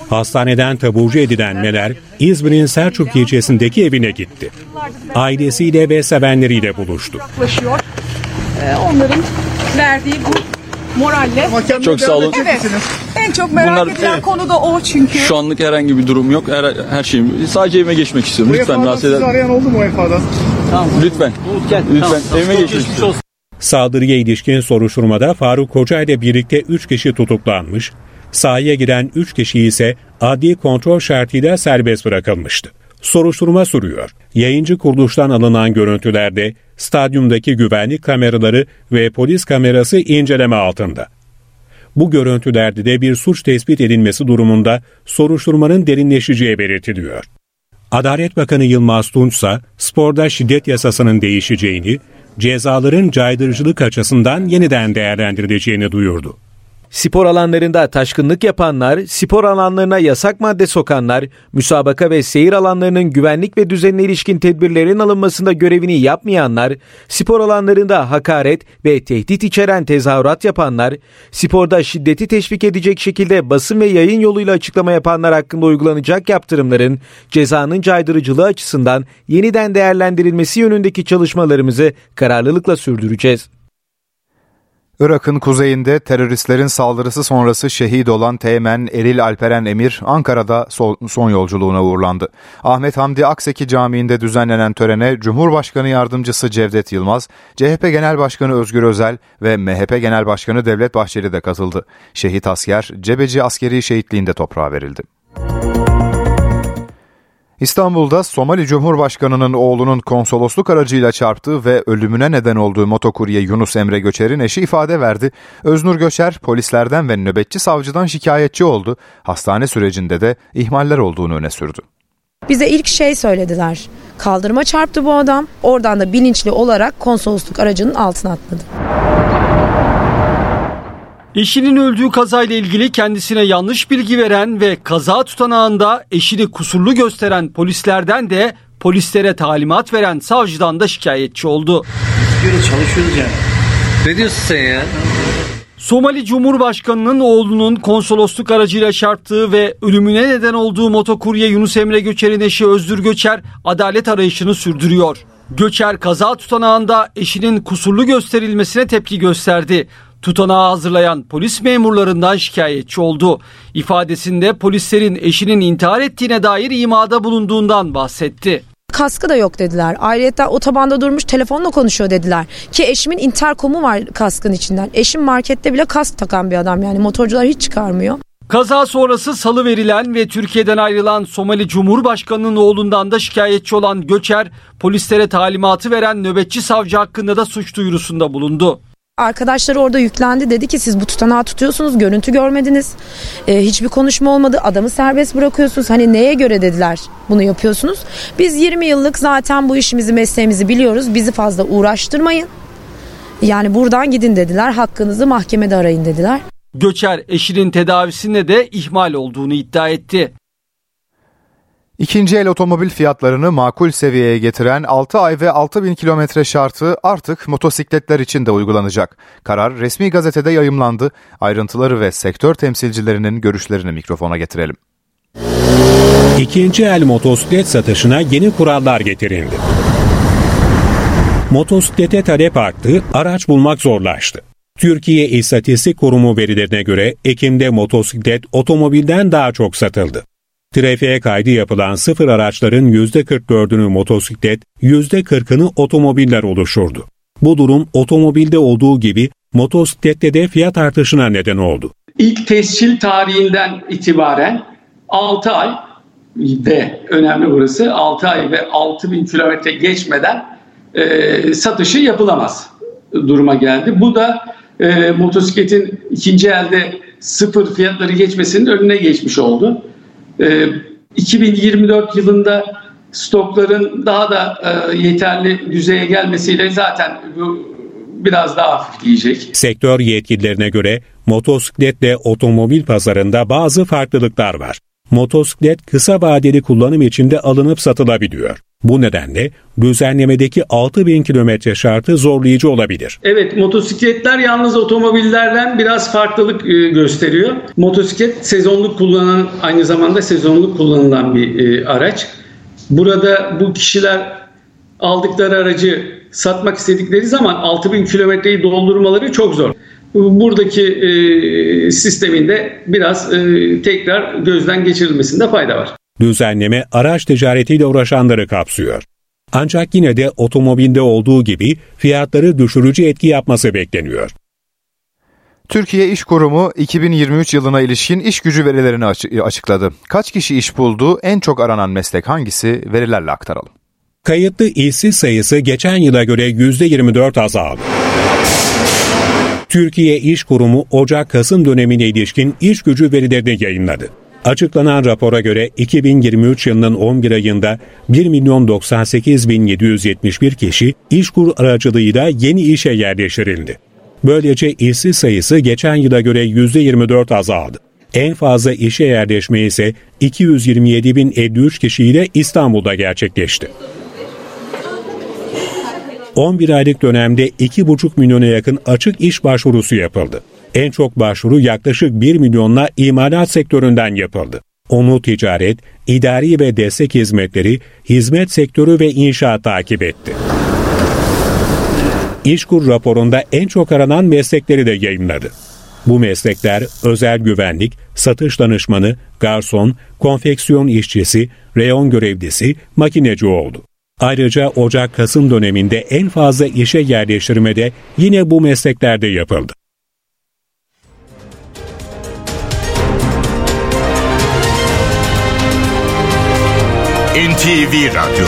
Hastaneden taburcu edilen Meler, İzmir'in Selçuk ilçesindeki evine gitti. Ailesiyle ve sevenleriyle buluştu. Yaklaşıyor. Ee, onların verdiği bu moralle. Çok sağ olun. Evet. En çok merak Bunlar, edilen evet. konu da o çünkü. Şu anlık herhangi bir durum yok. Her, her şeyim. Sadece evime geçmek istiyorum. Lütfen rahatsız eder. arayan oldu mu UEFA'dan? Tamam. Lütfen. Lütfen. Lütfen. Tamam. Evime geçmek istiyorum. Saldırıya ilişkin soruşturmada Faruk Koca ile birlikte 3 kişi tutuklanmış, sahaya giren 3 kişi ise adli kontrol şartıyla serbest bırakılmıştı. Soruşturma sürüyor. Yayıncı kuruluştan alınan görüntülerde stadyumdaki güvenlik kameraları ve polis kamerası inceleme altında. Bu görüntülerde de bir suç tespit edilmesi durumunda soruşturmanın derinleşeceği belirtiliyor. Adalet Bakanı Yılmaz Tunç ise sporda şiddet yasasının değişeceğini, cezaların caydırıcılık açısından yeniden değerlendirileceğini duyurdu. Spor alanlarında taşkınlık yapanlar, spor alanlarına yasak madde sokanlar, müsabaka ve seyir alanlarının güvenlik ve düzenine ilişkin tedbirlerin alınmasında görevini yapmayanlar, spor alanlarında hakaret ve tehdit içeren tezahürat yapanlar, sporda şiddeti teşvik edecek şekilde basın ve yayın yoluyla açıklama yapanlar hakkında uygulanacak yaptırımların cezanın caydırıcılığı açısından yeniden değerlendirilmesi yönündeki çalışmalarımızı kararlılıkla sürdüreceğiz. Irak'ın kuzeyinde teröristlerin saldırısı sonrası şehit olan Teğmen Eril Alperen Emir Ankara'da son yolculuğuna uğurlandı. Ahmet Hamdi Akseki Camii'nde düzenlenen törene Cumhurbaşkanı Yardımcısı Cevdet Yılmaz, CHP Genel Başkanı Özgür Özel ve MHP Genel Başkanı Devlet Bahçeli de katıldı. Şehit asker Cebeci Askeri Şehitliği'nde toprağa verildi. İstanbul'da Somali Cumhurbaşkanı'nın oğlunun konsolosluk aracıyla çarptığı ve ölümüne neden olduğu motokurye Yunus Emre Göçer'in eşi ifade verdi. Öznur Göçer polislerden ve nöbetçi savcıdan şikayetçi oldu. Hastane sürecinde de ihmaller olduğunu öne sürdü. Bize ilk şey söylediler. Kaldırıma çarptı bu adam. Oradan da bilinçli olarak konsolosluk aracının altına atladı. Eşinin öldüğü kazayla ilgili kendisine yanlış bilgi veren ve kaza tutanağında eşini kusurlu gösteren polislerden de polislere talimat veren savcıdan da şikayetçi oldu. Göre çalışıyoruz yani. Ne diyorsun sen ya? Somali Cumhurbaşkanı'nın oğlunun konsolosluk aracıyla çarptığı ve ölümüne neden olduğu motokurye Yunus Emre Göçer'in eşi Özdür Göçer adalet arayışını sürdürüyor. Göçer kaza tutanağında eşinin kusurlu gösterilmesine tepki gösterdi. Tutanağı hazırlayan polis memurlarından şikayetçi oldu. İfadesinde polislerin eşinin intihar ettiğine dair imada bulunduğundan bahsetti. Kaskı da yok dediler. Ayrıca otobanda durmuş telefonla konuşuyor dediler. Ki eşimin interkomu var kaskın içinden. Eşim markette bile kask takan bir adam yani motorcular hiç çıkarmıyor. Kaza sonrası salı verilen ve Türkiye'den ayrılan Somali Cumhurbaşkanı'nın oğlundan da şikayetçi olan Göçer, polislere talimatı veren nöbetçi savcı hakkında da suç duyurusunda bulundu. Arkadaşları orada yüklendi. Dedi ki siz bu tutanağı tutuyorsunuz görüntü görmediniz. Ee, hiçbir konuşma olmadı. Adamı serbest bırakıyorsunuz. Hani neye göre dediler bunu yapıyorsunuz? Biz 20 yıllık zaten bu işimizi mesleğimizi biliyoruz. Bizi fazla uğraştırmayın. Yani buradan gidin dediler. Hakkınızı mahkemede arayın dediler. Göçer eşinin tedavisinde de ihmal olduğunu iddia etti. İkinci el otomobil fiyatlarını makul seviyeye getiren 6 ay ve 6 bin kilometre şartı artık motosikletler için de uygulanacak. Karar resmi gazetede yayımlandı. Ayrıntıları ve sektör temsilcilerinin görüşlerini mikrofona getirelim. İkinci el motosiklet satışına yeni kurallar getirildi. Motosiklete talep arttı, araç bulmak zorlaştı. Türkiye İstatistik Kurumu verilerine göre Ekim'de motosiklet otomobilden daha çok satıldı. Trafiğe kaydı yapılan sıfır araçların %44'ünü motosiklet, %40'ını otomobiller oluşurdu. Bu durum otomobilde olduğu gibi motosiklette de fiyat artışına neden oldu. İlk tescil tarihinden itibaren 6 ay ve önemli burası 6 ay ve 6 bin kilometre geçmeden e, satışı yapılamaz duruma geldi. Bu da e, motosikletin ikinci elde sıfır fiyatları geçmesinin önüne geçmiş oldu. 2024 ee, yılında stokların daha da e, yeterli düzeye gelmesiyle zaten bu biraz daha hafifleyecek. Sektör yetkililerine göre motosikletle otomobil pazarında bazı farklılıklar var. Motosiklet kısa vadeli kullanım için de alınıp satılabiliyor. Bu nedenle düzenlemedeki 6000 kilometre şartı zorlayıcı olabilir. Evet motosikletler yalnız otomobillerden biraz farklılık e, gösteriyor. Motosiklet sezonluk kullanan aynı zamanda sezonluk kullanılan bir e, araç. Burada bu kişiler aldıkları aracı satmak istedikleri zaman 6000 kilometreyi doldurmaları çok zor. Buradaki e, sisteminde biraz e, tekrar gözden geçirilmesinde fayda var. Düzenleme araç ticaretiyle uğraşanları kapsıyor. Ancak yine de otomobilde olduğu gibi fiyatları düşürücü etki yapması bekleniyor. Türkiye İş Kurumu 2023 yılına ilişkin iş gücü verilerini açıkladı. Kaç kişi iş buldu, en çok aranan meslek hangisi verilerle aktaralım. Kayıtlı işsiz sayısı geçen yıla göre %24 azaldı. Türkiye İş Kurumu Ocak-Kasım dönemine ilişkin iş gücü verilerini yayınladı. Açıklanan rapora göre 2023 yılının 11 ayında 1 milyon 98 bin 771 kişi işkur aracılığıyla yeni işe yerleştirildi. Böylece işsiz sayısı geçen yıla göre %24 azaldı. En fazla işe yerleşme ise 227.053 kişiyle İstanbul'da gerçekleşti. 11 aylık dönemde 2,5 milyona yakın açık iş başvurusu yapıldı. En çok başvuru yaklaşık 1 milyonla imalat sektöründen yapıldı. Onu ticaret, idari ve destek hizmetleri, hizmet sektörü ve inşaat takip etti. İşkur raporunda en çok aranan meslekleri de yayınladı. Bu meslekler özel güvenlik, satış danışmanı, garson, konfeksiyon işçisi, reyon görevlisi, makineci oldu. Ayrıca Ocak-Kasım döneminde en fazla işe yerleştirme de yine bu mesleklerde yapıldı. NTV Radyo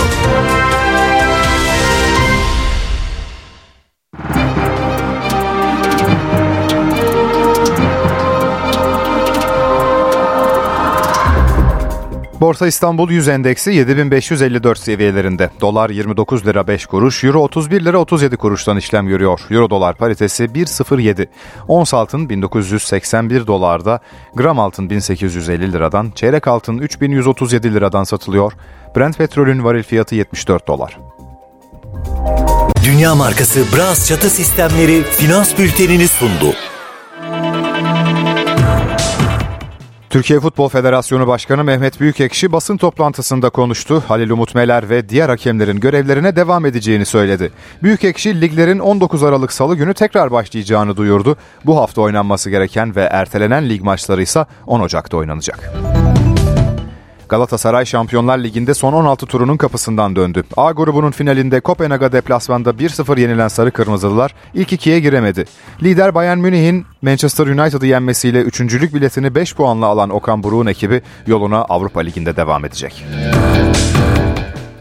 Borsa İstanbul 100 endeksi 7554 seviyelerinde. Dolar 29 lira 5 kuruş, Euro 31 lira 37 kuruştan işlem görüyor. Euro dolar paritesi 1.07. Ons altın 1981 dolarda, gram altın 1850 liradan, çeyrek altın 3137 liradan satılıyor. Brent petrolün varil fiyatı 74 dolar. Dünya markası Bras çatı sistemleri finans bültenini sundu. Türkiye Futbol Federasyonu Başkanı Mehmet Büyükekşi basın toplantısında konuştu. Halil Umut Meler ve diğer hakemlerin görevlerine devam edeceğini söyledi. Büyükekşi liglerin 19 Aralık Salı günü tekrar başlayacağını duyurdu. Bu hafta oynanması gereken ve ertelenen lig maçları ise 10 Ocak'ta oynanacak. Galatasaray Şampiyonlar Ligi'nde son 16 turunun kapısından döndü. A grubunun finalinde Kopenhag'a deplasmanda 1-0 yenilen Sarı Kırmızılılar ilk ikiye giremedi. Lider Bayern Münih'in Manchester United'ı yenmesiyle üçüncülük biletini 5 puanla alan Okan Buruk'un ekibi yoluna Avrupa Ligi'nde devam edecek.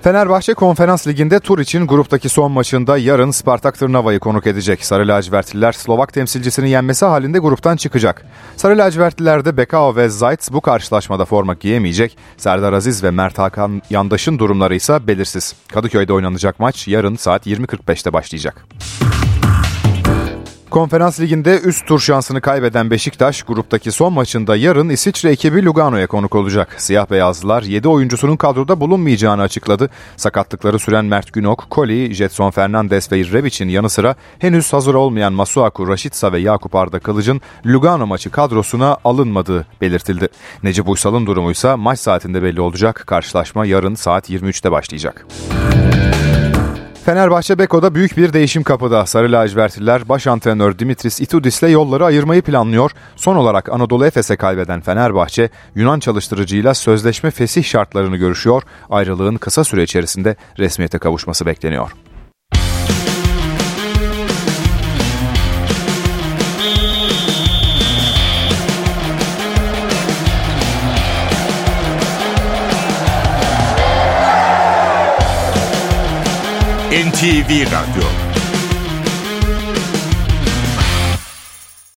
Fenerbahçe Konferans Ligi'nde tur için gruptaki son maçında yarın Spartak Tırnava'yı konuk edecek. Sarı lacivertliler Slovak temsilcisini yenmesi halinde gruptan çıkacak. Sarı lacivertlilerde Bekao ve Zayt bu karşılaşmada forma giyemeyecek. Serdar Aziz ve Mert Hakan Yandaş'ın durumları ise belirsiz. Kadıköy'de oynanacak maç yarın saat 20.45'te başlayacak. Konferans Ligi'nde üst tur şansını kaybeden Beşiktaş gruptaki son maçında yarın İsviçre ekibi Lugano'ya konuk olacak. Siyah beyazlılar 7 oyuncusunun kadroda bulunmayacağını açıkladı. Sakatlıkları süren Mert Günok, Koli, Jetson Fernandes ve Revic'in yanı sıra henüz hazır olmayan Masuaku, Raşitsa ve Yakup Arda Kılıç'ın Lugano maçı kadrosuna alınmadığı belirtildi. Necip Uysal'ın durumuysa maç saatinde belli olacak. Karşılaşma yarın saat 23'te başlayacak. Fenerbahçe Beko'da büyük bir değişim kapıda. Sarı lacivertliler baş antrenör Dimitris Itudis'le yolları ayırmayı planlıyor. Son olarak Anadolu Efes'e kaybeden Fenerbahçe, Yunan çalıştırıcıyla sözleşme fesih şartlarını görüşüyor. Ayrılığın kısa süre içerisinde resmiyete kavuşması bekleniyor. NTV Radyo